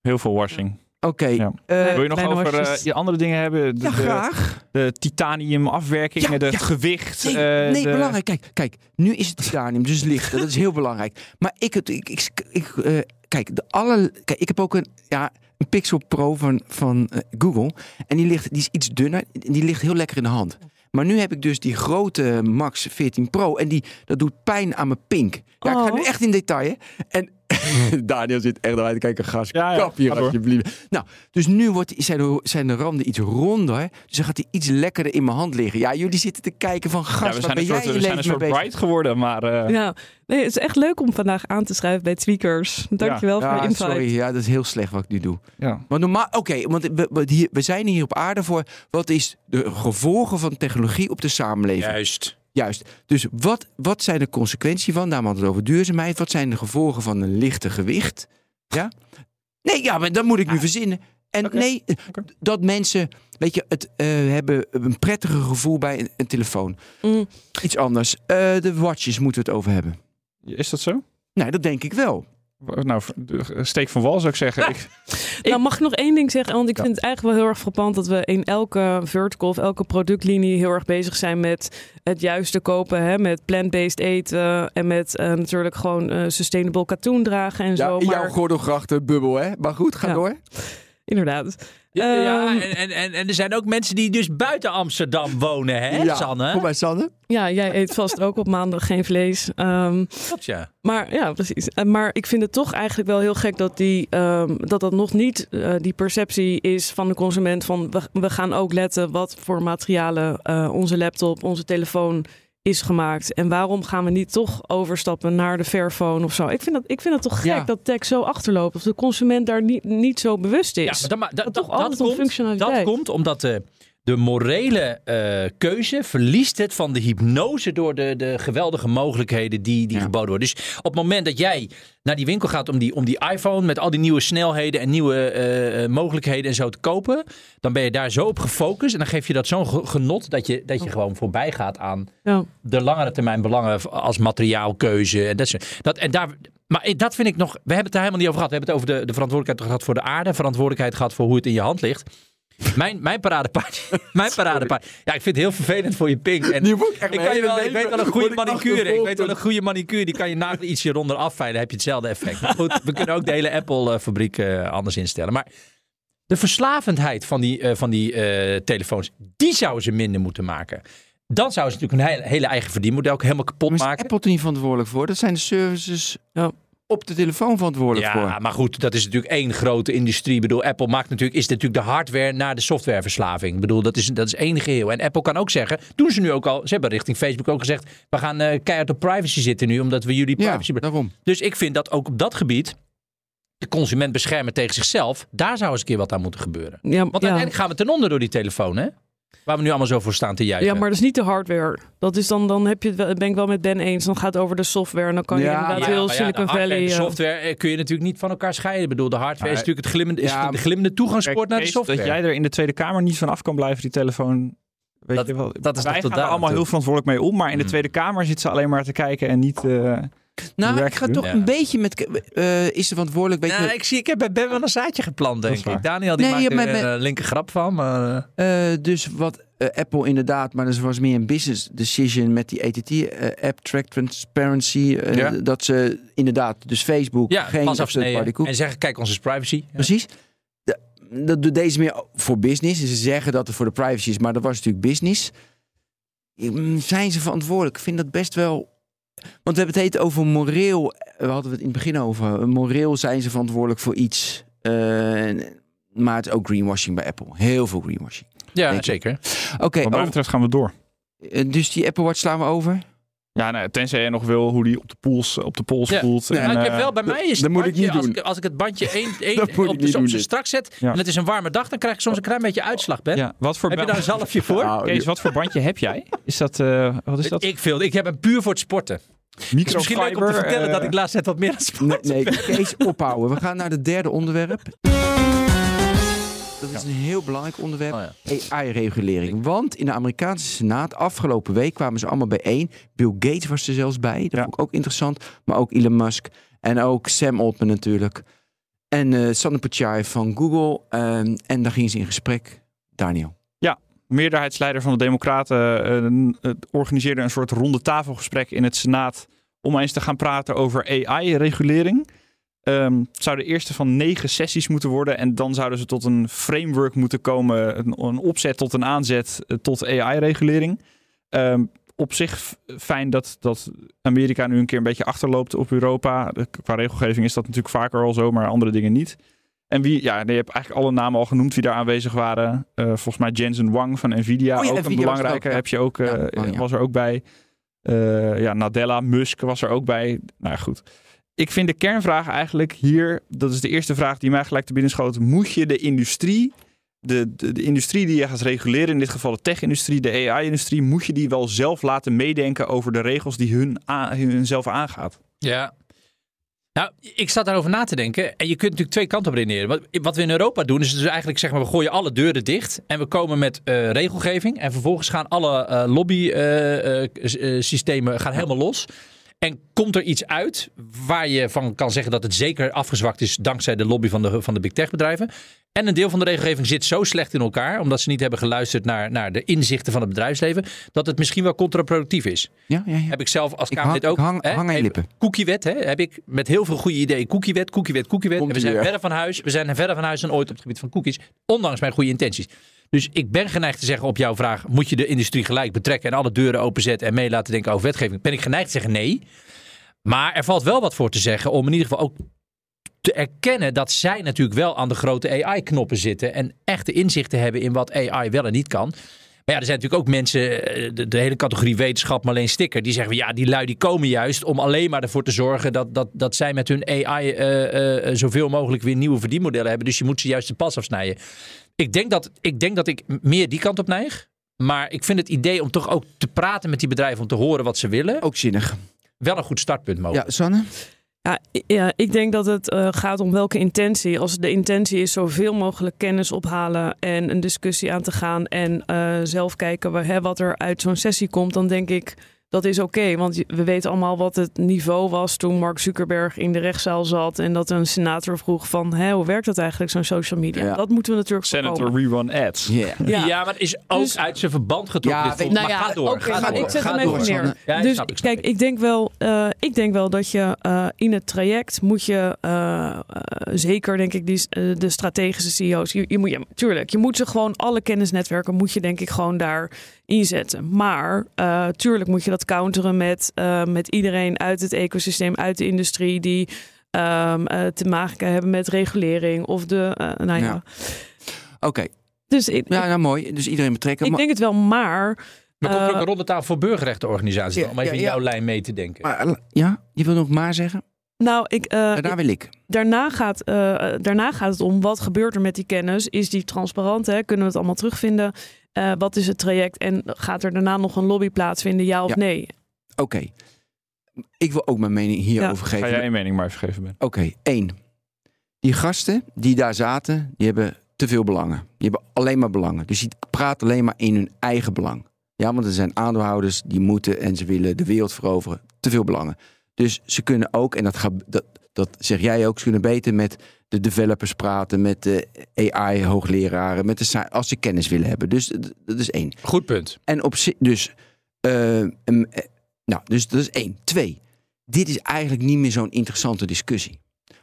Heel veel washing. Oké. Ja. eh, Wil je nog over eh, je andere dingen hebben? De, ja, de, graag. de titanium afwerkingen, Ja, de ja. gewicht. Nee, eh, nee de- belangrijk. Kijk, kijk, nu is het titanium, dus licht. Dat is heel belangrijk. Maar ik, het, ik, ik, ik eh, kijk, de alle, kijk, ik heb ook een, ja, een Pixel Pro van, van Google. En die, ligt, die is iets dunner. Die ligt heel lekker in de hand. Maar nu heb ik dus die grote Max 14 Pro. En die, dat doet pijn aan mijn pink. Ja, ik ga Oh. nu echt in detail. Hè. En Daniel zit echt erbij te kijken. Gas, Ja, ja, kap hier alsjeblieft. Nou, dus nu wordt, zijn, de, zijn de randen iets ronder. Dus dan gaat hij iets lekkerder in mijn hand liggen. Ja, jullie zitten te kijken van Ja, gas, we zijn ben een jij soort, we zijn een soort bright geworden, maar eh, Ja, nee, het is echt leuk om vandaag aan te schrijven bij Tweakers. Dankjewel voor Ja, de insight. sorry, ja, dat is heel slecht wat ik nu doe. ja. Maar normaal, oké, want we, we, hier, we zijn hier op aarde voor. Wat is de gevolgen van technologie op de samenleving? Juist. Juist. Dus wat, wat zijn de consequenties van? Daarom hadden we het over duurzaamheid. Wat zijn de gevolgen van een lichte gewicht? Ja? Nee, ja, maar dat moet ik nu verzinnen. En nee, dat mensen, weet je, het eh, hebben een prettiger gevoel bij een, een telefoon. Mm. Iets anders. Eh, de watches moeten we het over hebben. Is dat zo? Nee, dat denk ik wel. Nou, de- steek van wal zou ik zeggen. Ik, Nou, mag ik nog één ding zeggen? Want ik Ja. vind het eigenlijk wel heel erg frappant dat we in elke vertical of elke productlinie heel erg bezig zijn met het juiste kopen. Hè? Met plant-based eten en met eh, natuurlijk gewoon eh, sustainable katoen dragen en Ja, zo. in jouw Maar gordelgrachten bubbel, hè? Maar goed, ga Ja. door. inderdaad. Ja, ja, Ehm. en, en, en, er zijn ook mensen die dus buiten Amsterdam wonen, hè, ja, Sanne? Kom bij Sanne. Ja, jij eet vast ook op maandag geen vlees. Ehm, Klopt, ja. Maar ja, precies. Eh, Maar ik vind het toch eigenlijk wel heel gek dat die, ehm, dat, dat nog niet eh, die perceptie is van de consument van we, we gaan ook letten wat voor materialen eh, onze laptop, onze telefoon is gemaakt. En waarom gaan we niet toch overstappen naar de Fairphone of zo? Ik vind dat, ik vind het toch gek Ja. dat tech zo achterloopt. Of de consument daar niet, niet zo bewust is. Ja, maar, dan, maar dat, dat, toch altijd dat om komt, functionaliteit. dat komt omdat de, de morele eh, keuze verliest het van de hypnose door de, de geweldige mogelijkheden die, die Ja. geboden worden. Dus op het moment dat jij naar die winkel gaat om die, om die iPhone met al die nieuwe snelheden en nieuwe eh, eh, mogelijkheden en zo te kopen, dan ben je daar zo op gefocust en dan geef je dat zo'n ge- genot dat je, dat je gewoon voorbij gaat aan Ja. de langere termijn belangen als materiaalkeuze. En dat, soort- dat, en daar, maar dat vind ik nog. We hebben het daar helemaal niet over gehad. We hebben het over de, de verantwoordelijkheid gehad voor de aarde. Verantwoordelijkheid gehad voor hoe het in je hand ligt. Mijn, mijn paradepaard. Mijn paradepaard. Ja, ik vind het heel vervelend voor je pink. En ik echt ik, mijn kan je hele wel, ik leven weet wel een goede manicure. Ik weet wel een goede manicure. Die kan je nagel ietsje eronder afveilen. Dan heb je hetzelfde effect. Maar goed, we kunnen ook de hele Apple-fabriek eh, anders instellen. Maar de verslavendheid van die, eh, van die eh, telefoons, die zouden ze minder moeten maken. Dan zouden ze natuurlijk een hele, hele eigen verdienmodel ook helemaal kapot Maar is maken. Apple er niet verantwoordelijk voor? Dat zijn de services Ja. Op de telefoon verantwoordelijk Ja, voor. maar goed, dat is natuurlijk één grote industrie. Ik bedoel, Apple maakt natuurlijk, is natuurlijk de hardware naar de softwareverslaving. Ik bedoel, dat is, dat is één geheel. En Apple kan ook zeggen, doen ze nu ook al, ze hebben richting Facebook ook gezegd, we gaan eh, keihard op privacy zitten nu, omdat we jullie Ja, privacy... daarom. Dus ik vind dat ook op dat gebied, de consument beschermen tegen zichzelf, daar zou eens een keer wat aan moeten gebeuren. Ja, Want ja. uiteindelijk gaan we ten onder door die telefoon, hè? Waar we nu allemaal zo voor staan te juichen. Ja, maar dat is niet de hardware. Dat is dan, dan heb je het, wel- ben ik wel met Ben eens. Dan gaat het over de software. En dan kan je Ja, inderdaad heel ja, Silicon de Valley. de eh, software eh, kun je natuurlijk niet van elkaar scheiden. Ik bedoel, de hardware is natuurlijk het glimmende, is de glimmende toegangspoort Kijk, naar de software. Dat jij er in de Tweede Kamer niet van af kan blijven, die telefoon. Weet Dat- je wel, dat is wij gaan er daar allemaal heel verantwoordelijk mee om, maar in de Mm. Tweede Kamer zit ze alleen maar te kijken en niet. eh, Nou, ik ga toch Ja. een beetje met... eh, is er verantwoordelijk... Weet Nou, ik, zie, ik heb bij Ben wel een zaadje geplant, denk ik. Daniel die Nee, maakt ja, er een eh, linker grap van. Maar, eh, dus wat Apple inderdaad, maar dat was meer een business decision met die ATT-app, Track Transparency. Ja. Dat ze inderdaad, dus Facebook, ja, geen pas third afsneden. party cookie. En zeggen, kijk, onze is privacy. Ja. Precies. Dat doet deze meer voor business. Ze zeggen dat het voor de privacy is, maar dat was natuurlijk business. Mm, Zijn ze verantwoordelijk? Ik vind dat best wel. Want we hebben het heet over moreel. We hadden het in het begin over. Moreel zijn ze verantwoordelijk voor iets. Eh, maar het is ook greenwashing bij Apple. Heel veel greenwashing. Ja, zeker. Oké, Wat mij oh, betreft gaan we door. eh, dus die Apple Watch slaan we over? Ja, nou, tenzij je nog wil hoe die op de pols, op de pols Ja. voelt. Nee, en, Nou, ik heb eh, wel bij mij is dat het moet ik niet als, doen. ik, als ik het bandje één, één ik op, de, strak zet Ja. en het is een warme dag, dan krijg ik soms een klein beetje uitslag, Ben. ja, wat voor Heb je daar een zalfje voor? Nou, Kees, wat voor bandje heb jij? Is dat, eh, wat is dat? Ik veel. Ik heb hem puur voor het sporten. Is misschien leuk om te Microfiber, vertellen eh, dat ik laatst net wat meer aan sport. Nee, nee, Kees, ophouden. We gaan naar het derde onderwerp. Dat is een heel belangrijk onderwerp. Oh ja. AI-regulering. Want in de Amerikaanse Senaat afgelopen week kwamen ze allemaal bijeen. Bill Gates was er zelfs bij. Dat Ja. vond ik ook interessant. Maar ook Elon Musk. En ook Sam Altman natuurlijk. En eh Sander Pichai van Google. Ehm, en daar gingen ze in gesprek. Daniel. meerderheidsleider van de Democraten eh, eh, organiseerde een soort ronde tafelgesprek in het Senaat om eens te gaan praten over AI-regulering. Ehm, het zou de eerste van negen sessies moeten worden en dan zouden ze tot een framework moeten komen, een, een opzet tot een aanzet eh, tot AI-regulering. Ehm, op zich fijn dat, dat Amerika nu een keer een beetje achterloopt op Europa. De- Qua regelgeving is dat natuurlijk vaker al zo, maar andere dingen niet. En wie, ja, je hebt eigenlijk alle namen al genoemd die daar aanwezig waren. Eh, volgens mij Jensen Wang van Nvidia, Oh ja, ook Nvidia een belangrijke, ook, ja. heb je ook, eh, Ja, was er ook bij. Ja, Nadella, Musk was er ook bij. Nou ja, goed. Ik vind de kernvraag eigenlijk hier, dat is de eerste vraag die mij gelijk te binnen schoot. Moet je de industrie, de, de, de industrie die je gaat reguleren, in dit geval de tech-industrie, de AI-industrie, moet je die wel zelf laten meedenken over de regels die hun, hun zelf aangaat? Ja. Nou, ik zat daarover na te denken. En je kunt natuurlijk twee kanten op redeneren. Wat, wat we in Europa doen, is dus eigenlijk zeg maar, we gooien alle deuren dicht. En we komen met eh, regelgeving. En vervolgens gaan alle eh lobby-systemen gaan helemaal los. En komt er iets uit waar je van kan zeggen dat het zeker afgezwakt is dankzij de lobby van de, van de big tech bedrijven. En een deel van de regelgeving zit zo slecht in elkaar, omdat ze niet hebben geluisterd naar, naar de inzichten van het bedrijfsleven, dat het misschien wel contraproductief is. Ja, ja, ja. Heb ik zelf als Kamerlid ook. ik hang- hè, hang aan je even- lippen. Cookiewet, hè, heb ik met heel veel goede ideeën. Cookiewet, cookiewet, cookiewet. En we zijn verder van huis. We zijn verder van huis dan ooit op het gebied van cookies. Ondanks mijn goede intenties. Dus ik ben geneigd te zeggen op jouw vraag: moet je de industrie gelijk betrekken en alle deuren openzetten en mee laten denken over wetgeving? Ben ik geneigd te zeggen nee. Maar er valt wel wat voor te zeggen om in ieder geval ook te erkennen dat zij natuurlijk wel aan de grote AI-knoppen zitten en echte inzichten hebben in wat AI wel en niet kan. Maar ja, er zijn natuurlijk ook mensen, eh, de, hele categorie wetenschap, maar alleen sticker, die zeggen, ja, die lui die komen juist om alleen maar ervoor te zorgen dat, dat, dat zij met hun AI eh, eh, zoveel mogelijk weer nieuwe verdienmodellen hebben. Dus je moet ze juist de pas afsnijden. Ik denk dat ik, denk dat ik meer die kant op neig. Maar ik vind het idee om toch ook te praten met die bedrijven om te horen wat ze willen, Ook zinnig. wel een goed startpunt mogelijk. Ja, Sanne? Ja, ja, ik denk dat het eh, gaat om welke intentie. Als de intentie is zoveel mogelijk kennis ophalen en een discussie aan te gaan en eh, zelf kijken wa- hè, wat er uit zo'n sessie komt, dan denk ik dat is oké. want we weten allemaal wat het niveau was toen Mark Zuckerberg in de rechtszaal zat en dat een senator vroeg van hè, hoe werkt dat eigenlijk zo'n social media? Ja. Dat moeten we natuurlijk Senator voorkomen. Rerun Ads. Ja. Ja, Ja. maar het is ook Dus- uit zijn verband getrokken. Ja, dit Nou maar ja, ga door. oké, ga maar door. ik zet ga hem even door. neer. Ja, dus snap ik, snap kijk, ik denk wel, eh, ik denk wel dat je eh, in het traject moet je eh, zeker, denk ik, die, de strategische CEO's. Je, je moet, je, tuurlijk, je moet ze gewoon alle kennisnetwerken moet je denk ik gewoon daar inzetten. Maar eh, tuurlijk moet je dat counteren met, eh, met iedereen uit het ecosysteem, uit de industrie die ehm, eh, te maken hebben met regulering of de, nou ja. Ja. Oké, Dus ik, ja, nou mooi. Dus iedereen betrekken. ik Maar- denk het wel, maar Maar komt er ook een ronde tafel voor burgerrechtenorganisaties Ja, om even ja, in ja. jouw lijn mee te denken? maar, ja, je wil nog maar zeggen? nou, ik, eh, Daarna wil ik. daarna gaat, eh, daarna gaat het om wat gebeurt er met die kennis? Is die transparant? Hè? Kunnen we het allemaal terugvinden? Eh, wat is het traject? En gaat er daarna nog een lobby plaatsvinden? Ja of Ja. nee? Oké. Ik wil ook mijn mening hierover Ga geven. jij één mening maar even geven, Ben? Oké, één. Die gasten die daar zaten, die hebben te veel belangen. Die hebben alleen maar belangen. Dus die praten alleen maar in hun eigen belang. Ja, want er zijn aandeelhouders die moeten en ze willen de wereld veroveren. Te veel belangen. Dus ze kunnen ook, en dat, gaat, dat, dat zeg jij ook, ze kunnen beter met de developers praten, met de AI-hoogleraren, met de als ze kennis willen hebben. Dus dat is één. Goed punt. En op zich, dus, eh, em, eh, nou, dus dat is één. Twee, dit is eigenlijk niet meer zo'n interessante discussie.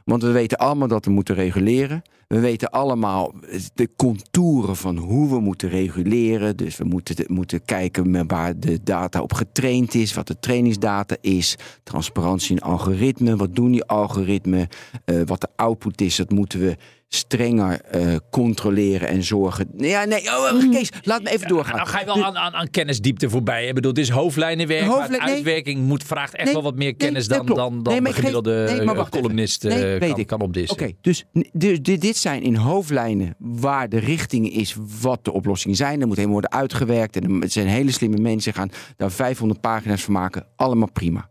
Want we weten allemaal dat we moeten reguleren. We weten allemaal de contouren van hoe we moeten reguleren. Dus we moeten, moeten kijken waar de data op getraind is, wat de trainingsdata is, transparantie in algoritmen, wat doen die algoritmen, eh, wat de output is, dat moeten we strenger eh, controleren en zorgen. Ja, nee, oh, Mm. Kees, laat me even doorgaan. Nou ga je wel aan, aan, aan kennisdiepte voorbij. Ik bedoel, het is hoofdlijnenwerk, maar Hoofdlijn- de nee. uitwerking moet, vraagt echt Nee, wel wat meer kennis dan, dan, dan Nee, maar de gemiddelde nee, maar eh, wacht even. columnist eh, kan, ik. kan opdissen. Oké, dus, dus dit, dit zijn in hoofdlijnen waar de richting is wat de oplossingen zijn. Er moet helemaal worden uitgewerkt. En er zijn hele slimme mensen gaan daar 500 pagina's van maken. Allemaal prima.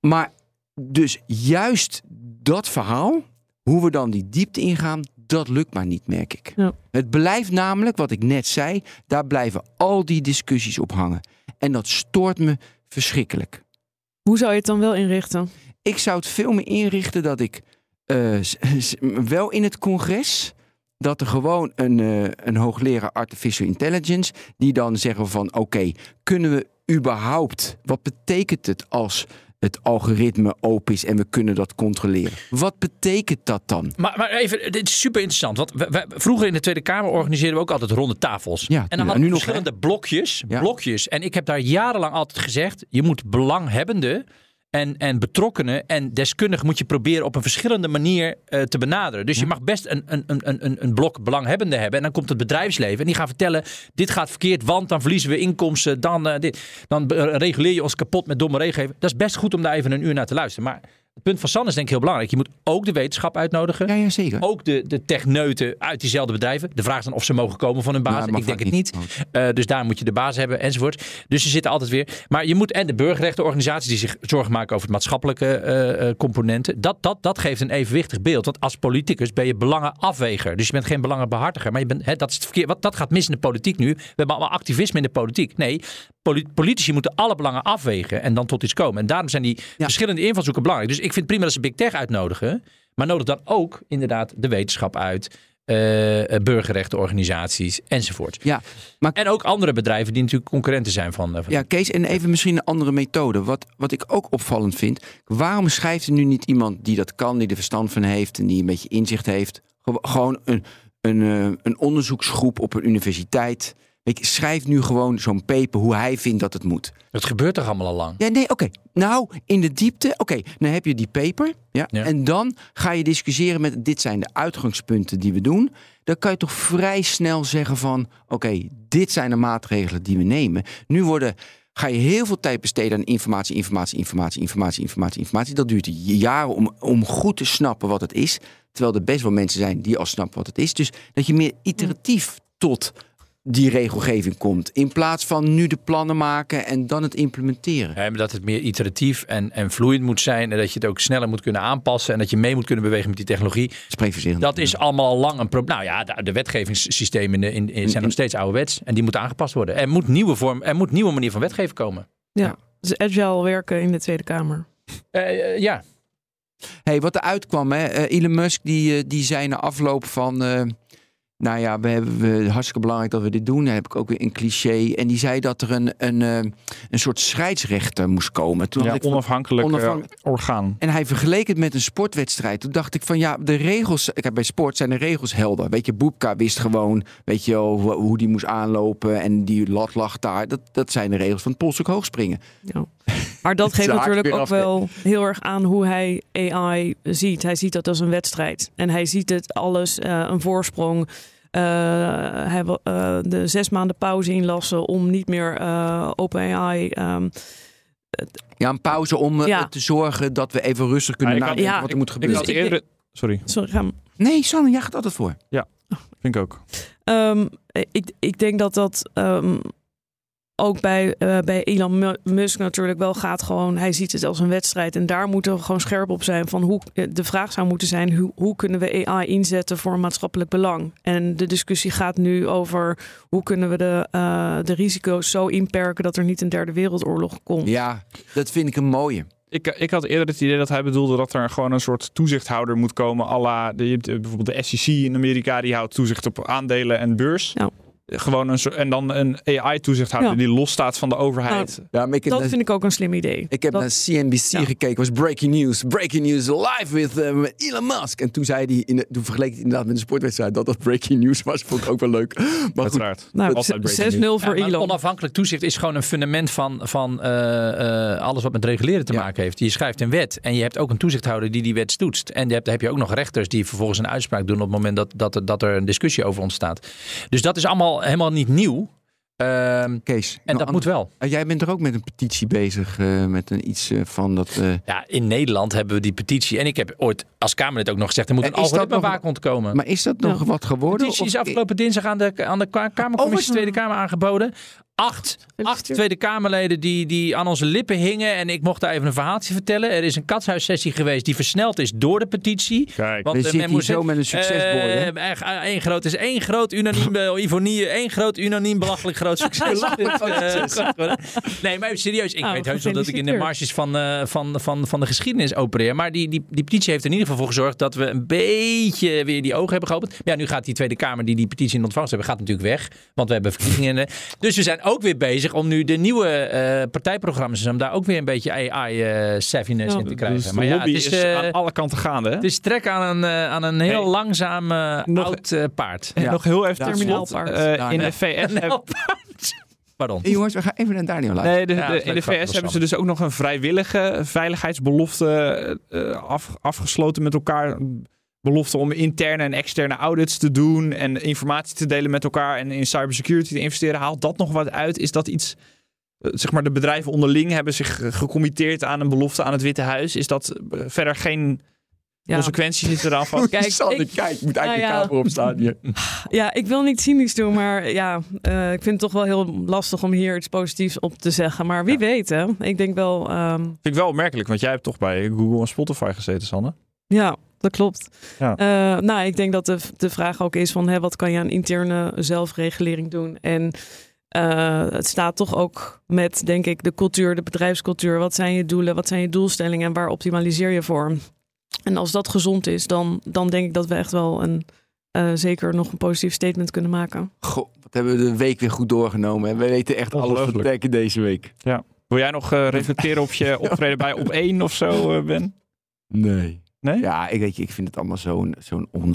Maar dus juist dat verhaal, hoe we dan die diepte ingaan, dat lukt maar niet, merk ik. Ja. Het blijft namelijk, wat ik net zei, daar blijven al die discussies op hangen. En dat stoort me verschrikkelijk. Hoe zou je het dan wel inrichten? Ik zou het veel meer inrichten dat ik eh, wel in het congres. Dat er gewoon een, eh, een hoogleraar artificial intelligence. die dan zeggen van oké, kunnen we überhaupt. wat betekent het als het algoritme open is en we kunnen dat controleren? Wat betekent dat dan? Maar, maar even, dit is super interessant. Want we, we- vroeger in de Tweede Kamer organiseerden we ook altijd ronde tafels. Ja, en dan nu hadden we nog, verschillende blokjes, Ja. blokjes. En ik heb daar jarenlang altijd gezegd: je moet belanghebbenden en, en betrokkenen en deskundigen moet je proberen op een verschillende manier eh, te benaderen. Dus je mag best een, een, een, een, een blok belanghebbenden hebben. En dan komt het bedrijfsleven en die gaan vertellen: dit gaat verkeerd, want dan verliezen we inkomsten. Dan, eh, dit. dan reguleer je ons kapot met domme regelgeving. Dat is best goed om daar even een uur naar te luisteren. Maar het punt van San is denk ik heel belangrijk. Je moet ook de wetenschap uitnodigen. Ja, ja zeker. Ook de, de techneuten uit diezelfde bedrijven. De vraag is dan of ze mogen komen van hun baas. Nou, ik denk het niet. niet. Eh, dus daar moet je de baas hebben enzovoort. Dus ze zitten altijd weer. Maar je moet en de burgerrechtenorganisaties die zich zorgen maken over het maatschappelijke eh, eh, componenten. Dat, dat, dat geeft een evenwichtig beeld. Want als politicus ben je belangenafweger. Dus je bent geen belangenbehartiger. Maar je bent, hè, dat, is het verkeer, wat, dat gaat mis in de politiek nu. We hebben allemaal activisme in de politiek. Nee, politici moeten alle belangen afwegen en dan tot iets komen. En daarom zijn die verschillende invalshoeken belangrijk. Dus ik vind prima dat ze Big Tech uitnodigen. Maar nodig dan ook inderdaad de wetenschap uit. eh, burgerrechtenorganisaties enzovoort. Ja, maar En ook andere bedrijven die natuurlijk concurrenten zijn van. eh, van Ja, Kees, en even misschien een andere methode. Wat, wat ik ook opvallend vind. Waarom schrijft er nu niet iemand die dat kan, die er verstand van heeft en die een beetje inzicht heeft? Gewo- Gewoon een, een, eh, een onderzoeksgroep op een universiteit. Weet je, schrijf nu gewoon zo'n paper hoe hij vindt dat het moet. Het gebeurt toch allemaal al lang? Ja, nee, oké. Nou, in de diepte, oké, dan heb je die paper. Ja, Ja. En dan ga je discussiëren met, dit zijn de uitgangspunten die we doen. Dan kan je toch vrij snel zeggen van, oké, dit zijn de maatregelen die we nemen. Nu worden, ga je heel veel tijd besteden aan informatie, informatie, informatie, informatie, informatie, informatie. Dat duurt jaren om, om goed te snappen wat het is. Terwijl er best wel mensen zijn die al snappen wat het is. Dus dat je meer iteratief tot die regelgeving komt. In plaats van nu de plannen maken en dan het implementeren. Maar dat het meer iteratief en, en vloeiend moet zijn. En dat je het ook sneller moet kunnen aanpassen. En dat je mee moet kunnen bewegen met die technologie. Spreek voor zich. Dat is allemaal al lang een probleem. Nou ja, de, de wetgevingssystemen in de, in, in- zijn nog steeds ouderwets. En die moeten aangepast worden. Er moet nieuwe vorm, er moet nieuwe manier van wetgeven komen. Ja. Dus agile werken in de Tweede Kamer. Eh, eh, ja, Hey, wat er uitkwam, hè? eh, Elon Musk die, die zei na afloop van... nou ja, we hebben we, hartstikke belangrijk dat we dit doen. Dan heb ik ook weer een cliché. En die zei dat er een, een, eh, een soort scheidsrechter moest komen. Toen Ja, had ik van- onafhankelijk, eh, orgaan. En hij vergeleek het met een sportwedstrijd. Toen dacht ik van ja, de regels. Ik heb bij sport zijn de regels helder. Weet je, Boepka wist gewoon, weet je wel, hoe, hoe die moest aanlopen. En die lat lag daar. Dat, dat zijn de regels van het polstuk hoogspringen. Ja. Maar dat geeft natuurlijk ook wel heel erg aan hoe hij AI ziet. Hij ziet dat als een wedstrijd. En hij ziet het alles eh, een voorsprong. Eh, hij wil eh, de zes maanden pauze inlassen om niet meer eh OpenAI. ehm, Ja, een pauze om Ja. te zorgen dat we even rustig kunnen Ja, nadenken Ja, wat er moet Ik gebeuren. had ik- eerder... Sorry, sorry. Nee, Sanne, jij gaat altijd voor. vind ik ook. Ehm, ik, ik denk dat dat ehm, ook bij, eh, bij Elon Mu- Musk natuurlijk wel gaat gewoon. Hij ziet het als een wedstrijd. En daar moeten we gewoon scherp op zijn. Van hoe, eh, de vraag zou moeten zijn: hoe, hoe kunnen we AI inzetten voor een maatschappelijk belang? En de discussie gaat nu over hoe kunnen we de, eh, de risico's zo inperken dat er niet een derde wereldoorlog komt. Ja, dat vind ik een mooie. Ik, ik had eerder het idee dat hij bedoelde dat er gewoon een soort toezichthouder moet komen. à la de, bijvoorbeeld de SEC in Amerika, die houdt toezicht op aandelen en beurs. Ja. Gewoon een soort, en dan een AI-toezichthouder Ja. die losstaat van de overheid. Ja, maar ik heb Dat naar- vind ik ook een slim idee. Ik heb Dat- naar CNBC Ja. gekeken, was breaking news. Breaking news live with eh, met Elon Musk. En toen zei hij, in de, toen vergeleek hij inderdaad met een sportwedstrijd dat dat breaking news was. Vond ik ook wel leuk. Maar Uiteraard. nou, Altijd breaking 6-0 news. voor Ja, maar Elon. onafhankelijk toezicht is gewoon een fundament van, van eh, eh, alles wat met reguleren te Ja. maken heeft. Je schrijft een wet en je hebt ook een toezichthouder die die wet toetst. En je hebt, dan heb je ook nog rechters die vervolgens een uitspraak doen op het moment dat, dat, er, dat er een discussie over ontstaat. Dus dat is allemaal helemaal niet nieuw. Ehm, Kees. en nou, dat moet wel. eh, Jij bent er ook met een petitie bezig, eh, met een iets eh, van dat... Ja, in Nederland hebben we die petitie. En ik heb ooit als Kamerlid ook nog gezegd: er moet En een algoritme waakhond komen. maar is dat nog Ja. wat geworden? De petitie is afgelopen dinsdag aan de, aan de Ka- Kamercommissie Oh, Tweede Kamer aangeboden. Acht, acht Tweede Kamerleden die, die aan onze lippen hingen. En ik mocht daar even een verhaaltje vertellen. Er is een katshuissessie geweest die versneld is door de petitie. Kijk, We eh, zitten hier zo met een succesboy, hè? Eh, echt, eh, één groot is één groot unaniem Ivonie, één groot unaniem belachelijk groot succes. Nee, maar even serieus, ik Oh, weet heus wel dat ik in de marges van, eh, van, van, van de geschiedenis opereer. Maar die, die, die petitie heeft er in ieder geval voor gezorgd dat we een beetje weer die ogen hebben geopend. Ja, nu gaat die Tweede Kamer die die petitie in ontvangst hebben, gaat natuurlijk weg. Want we hebben verkiezingen. Dus we zijn ook weer bezig om nu de nieuwe eh, partijprogramma's, om daar ook weer een beetje AI-savviness Ja. in te krijgen. dus de maar ja, lobby het is, is, eh, aan alle kanten gaande. Hè? het is trek aan een, eh, aan een heel Hey. langzaam eh, Nog- oud eh, paard. Ja. Nog heel even Terminaal paard. Eh, Ja, in nee. de VS. Pardon. Hey, jongens, we gaan even naar Daniel luisteren. Nee, de, Ja, de- dat is in de VS hebben ze dus ook nog een vrijwillige veiligheidsbelofte eh, af, afgesloten met elkaar. Belofte om interne en externe audits te doen en informatie te delen met elkaar en in cybersecurity te investeren. Haalt dat nog wat uit? Is dat iets, eh, zeg maar de bedrijven onderling hebben zich gecommitteerd aan een belofte aan het Witte Huis? Is dat eh, verder geen Ja. consequenties zitten eraan van? Kijk, Sander, ik- kijk, moet eigenlijk Nou ja. de opstaan hier. Ja, ik wil niet cynisch doen, maar ja, eh, ik vind het toch wel heel lastig om hier iets positiefs op te zeggen. Maar wie weet, hè? Ik denk wel, ehm, Vind ik wel opmerkelijk, want jij hebt toch bij Google en Spotify gezeten, Sanne? ja, dat klopt. Ja. Eh, nou, ik denk dat de, de vraag ook is van, hè, wat kan je aan interne zelfregulering doen? En eh, het staat toch ook met, denk ik, de cultuur, de bedrijfscultuur. Wat zijn je doelen, wat zijn je doelstellingen en waar optimaliseer je voor? En als dat gezond is, dan, dan denk ik dat we echt wel een, eh, zeker nog een positief statement kunnen maken. Goh, wat hebben we de week weer goed doorgenomen. hè? We weten echt alles verdekken deze week. Wil jij nog eh, reflecteren op je optreden bij Op 1 of zo, eh, Ben? Nee. Nee? Ja, ik, weet je, ik vind het allemaal zo'n... zo'n on...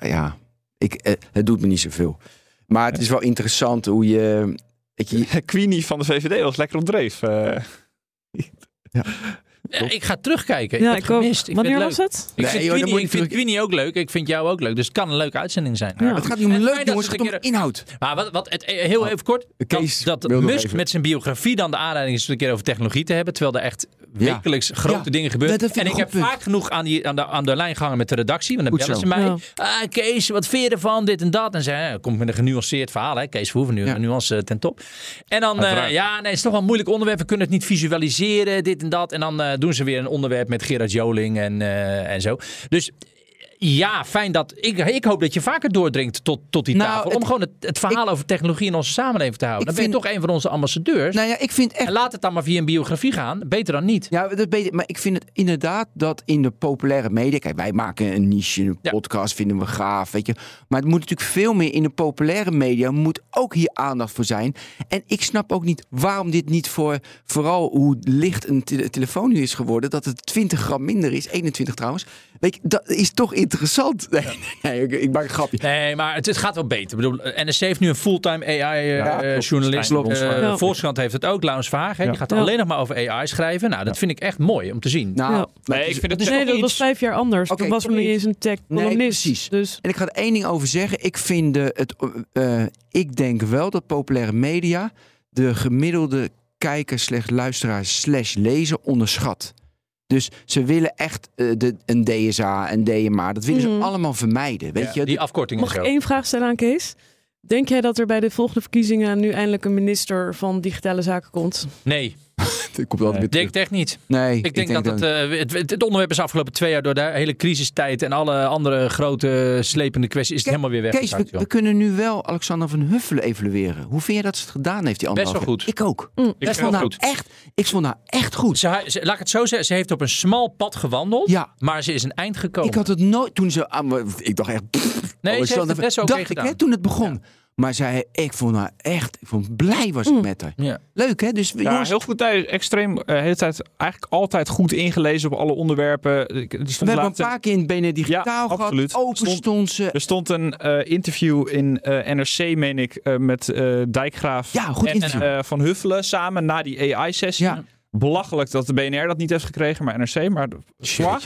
Ja, ik, eh, het doet me niet zoveel. Maar het is wel interessant hoe je... Weet je, Queenie van de VVD was lekker op dreef. eh. Ja, ik ga terugkijken. Ik ja, heb ik ook. Ik Wanneer vind het was leuk. het? Ik Nee, vind, joh, Queenie, ik vind Queenie ook leuk. Ik vind jou ook leuk. Dus het kan een leuke uitzending zijn. Ja. het gaat niet om En leuk, fijn dat jongens. ze Het gaat om inhoud. Maar wat, wat het, heel even kort. Kees dat Musk even. met zijn biografie dan de aanleiding is om een keer over technologie te hebben. Terwijl er echt Ja. wekelijks grote Ja, dingen gebeuren. dat en ik heb punt. vaak genoeg aan, die, aan, de, aan de lijn gehangen met de redactie. Want dan bellen ze mij. Ah, Kees, wat vind je ervan? Dit en dat. En zei, ja, kom ik met een genuanceerd verhaal. Hè? Kees Verhoeven, nu nuance eh, ten top. En dan, eh, ja, nee, het is toch wel een moeilijk onderwerp. We kunnen het niet visualiseren, dit en dat. En dan eh, doen ze weer een onderwerp met Gerard Joling en, eh, en zo. Dus ja, fijn dat. Ik, ik hoop dat je vaker doordringt tot, tot die Nou, tafel. het- om gewoon het, het verhaal over technologie in onze samenleving te houden. Dan ben je vind- toch een van onze ambassadeurs. Nou ja, ik vind echt... En laat het dan maar via een biografie gaan. Beter dan niet. Ja, dat ik, maar ik vind het inderdaad dat in de populaire media... Kijk, wij maken een niche, een Ja. podcast, vinden we gaaf, weet je. Maar het moet natuurlijk veel meer in de populaire media... moet ook hier aandacht voor zijn. En ik snap ook niet waarom dit niet voor... vooral hoe licht een tele- telefoon nu is geworden... dat het 20 gram minder is, 21 trouwens. Weet je, dat is toch interessant. Nee, nee ik, ik maak een grapje. Nee, maar het, het gaat wel beter. Ik bedoel, NSC heeft nu een fulltime Ja, AI-journalist. klopt. Ja. Volkskrant heeft het ook. Laurens Verhagen. hè, Ja. Die gaat Ja. alleen nog maar over AI schrijven. Nou, dat vind ik echt mooi om te zien. Nou, Nee, ik vind het is Nee, dat was vijf jaar anders. Oké, Toen was er niet iets. eens een tech Nee, precies. Dus En ik ga er één ding over zeggen. Ik vind de, het, eh, ik denk wel dat populaire media de gemiddelde kijker slash luisteraar slash lezer onderschat. Dus ze willen echt eh, de, een DSA, een DMA. Dat willen Mhm. ze allemaal vermijden. Weet Ja, je? die afkorting mag ik één vraag stellen aan Kees? Denk jij dat er bij de volgende verkiezingen nu eindelijk een minister van digitale zaken komt? Nee, Ik kom altijd weer ik denk terug. echt niet. Nee, Ik denk, dat het, eh, het, het onderwerp is afgelopen twee jaar door de hele crisistijd en alle andere grote slepende kwesties is het helemaal weer Kees, weggezakt. we, kunnen nu wel Alexander van Huffelen evalueren. Hoe vind je dat ze het gedaan heeft, die Best wel goed. Ik ook. Mm. Ik vond, nou goed. echt, ik vond nou echt goed. Ze, ze- laat ik het zo zeggen, ze heeft op een smal pad gewandeld, Ja. maar ze is een eind gekomen. Ik had het nooit toen ze me. Ik dacht echt. pff, nee, ze heeft Alexander het best oké dacht ik hè, toen het begon. Maar zij, ik vond haar echt, ik vond blij was ik Mm. met haar. Ja. Leuk hè? Dus Ja, jongens, heel goed. Hij extreem, de hele tijd, eigenlijk altijd goed ingelezen op alle onderwerpen. Ik- Er we hebben een laatst een- paar keer in het BNN Digitaal Ja, gehad. absoluut. Open Stond- stond ze. Er stond een eh, interview in eh, NRC, meen ik, eh, met eh, Dijkgraaf Ja, goed en interview. eh, Van Huffelen samen na die AI-sessie. Ja. Belachelijk dat de BNR dat niet heeft gekregen, maar NRC. Maar zwaar.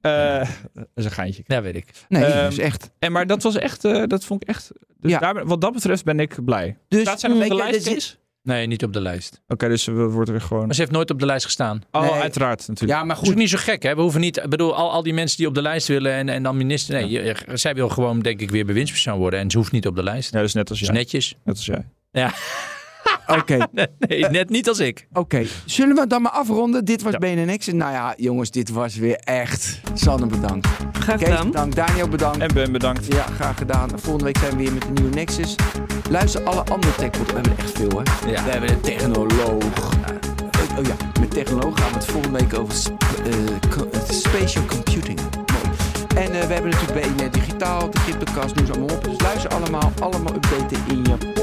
Eh, dat is een geintje. Ja, weet ik. Nee, ehm, dus echt. En, maar dat was echt, eh, dat vond ik echt. Dus Ja. daar, wat dat betreft ben ik blij. Dus, Staat zij nog op de lijst? Nee, niet op de lijst. Oké, dus we worden weer gewoon. Maar ze heeft nooit op de lijst gestaan. Oh, Nee. uiteraard natuurlijk. Ja, maar Dat is goed. niet zo gek, hè? We hoeven niet... Ik bedoel, al, al die mensen die op de lijst willen en, en dan minister... Nee, je- zij wil gewoon, denk ik, weer bewindspersoon worden. En ze hoeft niet op de lijst. Ja, dus net als Dus jij. netjes. Net als jij. Oké, Nee, net niet als ik. oké. Zullen we dan maar afronden? Dit was Ja. BNNX. Nou ja, jongens, dit was weer echt. Sanne bedankt. Graag Kees gedaan. bedankt. Daniel bedankt. En Ben, bedankt. Ja, graag gedaan. Volgende week zijn we weer met een nieuwe Nexus. Luister alle andere techpodcasts. We hebben er echt veel, hè? Ja. We hebben een technoloog. Eh, oh ja, met technoloog gaan we het volgende week over sp- eh, co- eh, spatial computing. Mooi. En eh, we hebben natuurlijk BNR Digitaal, de Cryptocast, noem ze allemaal op. Dus luister allemaal, allemaal updaten in je.